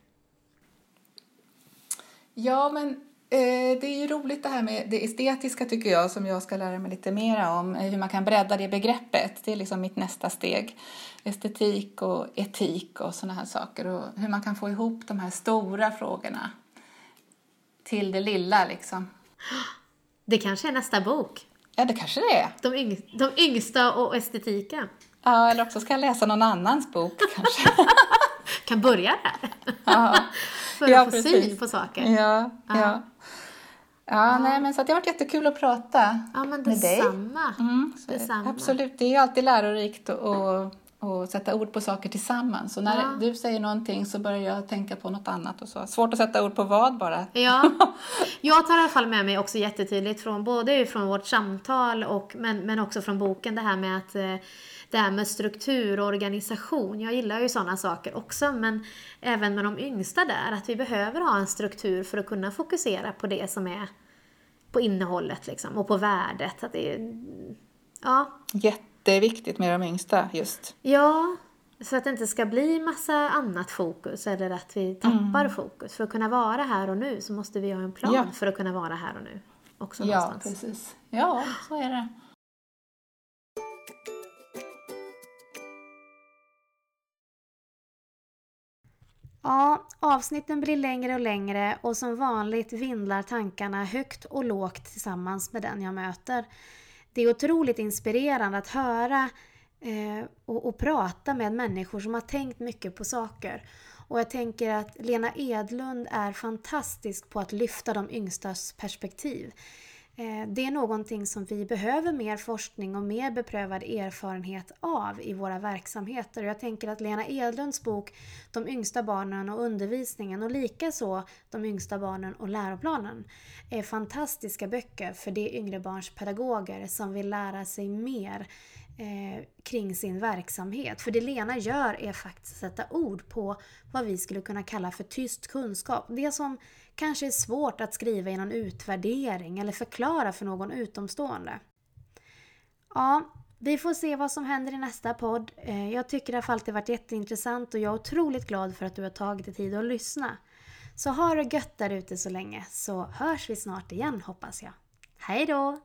Ja, men det är ju roligt det här med det estetiska tycker jag som jag ska lära mig lite mer om. Eh, hur man kan bredda det begreppet. Det är liksom mitt nästa steg. Estetik och etik och sådana här saker. Och hur man kan få ihop de här stora frågorna till det lilla liksom. Det kanske är nästa bok. Ja, det kanske det är. De, yng de yngsta och estetiken. Ja, eller också ska jag läsa någon annans bok kanske. kan börja där. Ja. För att få precis. syn på saker. Ja, ja. ja. Ja, nej, men så det har varit jättekul att prata ja, men med dig. Mm, detsamma. Absolut, det är ju alltid lärorikt att och sätta ord på saker tillsammans. Och när ja. du säger någonting så börjar jag tänka på något annat och så. Svårt att sätta ord på vad bara. Ja, jag tar i alla fall med mig också jättetydligt från både från vårt samtal och men, men också från boken det här med att eh, det här med struktur och organisation. Jag gillar ju sådana saker också men även med de yngsta där att vi behöver ha en struktur för att kunna fokusera på det som är på innehållet liksom och på värdet. Att det är, ja. Jätte jätteviktigt med de yngsta just. Ja, så att det inte ska bli massa annat fokus eller att vi tappar mm. fokus. För att kunna vara här och nu så måste vi ha en plan ja. för att kunna vara här och nu. Också ja, någonstans. precis. Ja, så är det. Ja, avsnitten blir längre och längre och som vanligt vindlar tankarna högt och lågt tillsammans med den jag möter det är otroligt inspirerande att höra eh, och, och, prata med människor som har tänkt mycket på saker. Och jag tänker att Lena Edlund är fantastisk på att lyfta de yngstas perspektiv. Eh, det är någonting som vi behöver mer forskning och mer beprövad erfarenhet av i våra verksamheter. Jag tänker att Lena Edlunds bok De yngsta barnen och undervisningen och likaså De yngsta barnen och läroplanen är fantastiska böcker för de yngre barns pedagoger som vill lära sig mer eh, kring sin verksamhet. För det Lena gör är faktiskt att sätta ord på vad vi skulle kunna kalla för tyst kunskap. Det som kanske är svårt att skriva i någon utvärdering eller förklara för någon utomstående. Ja, vi får se vad som händer i nästa podd. Eh, jag tycker det har alltid varit jätteintressant och jag är otroligt glad för att du har tagit dig tid att lyssna. Så ha det gött där ute så länge så hörs vi snart igen hoppas jag. Hej då!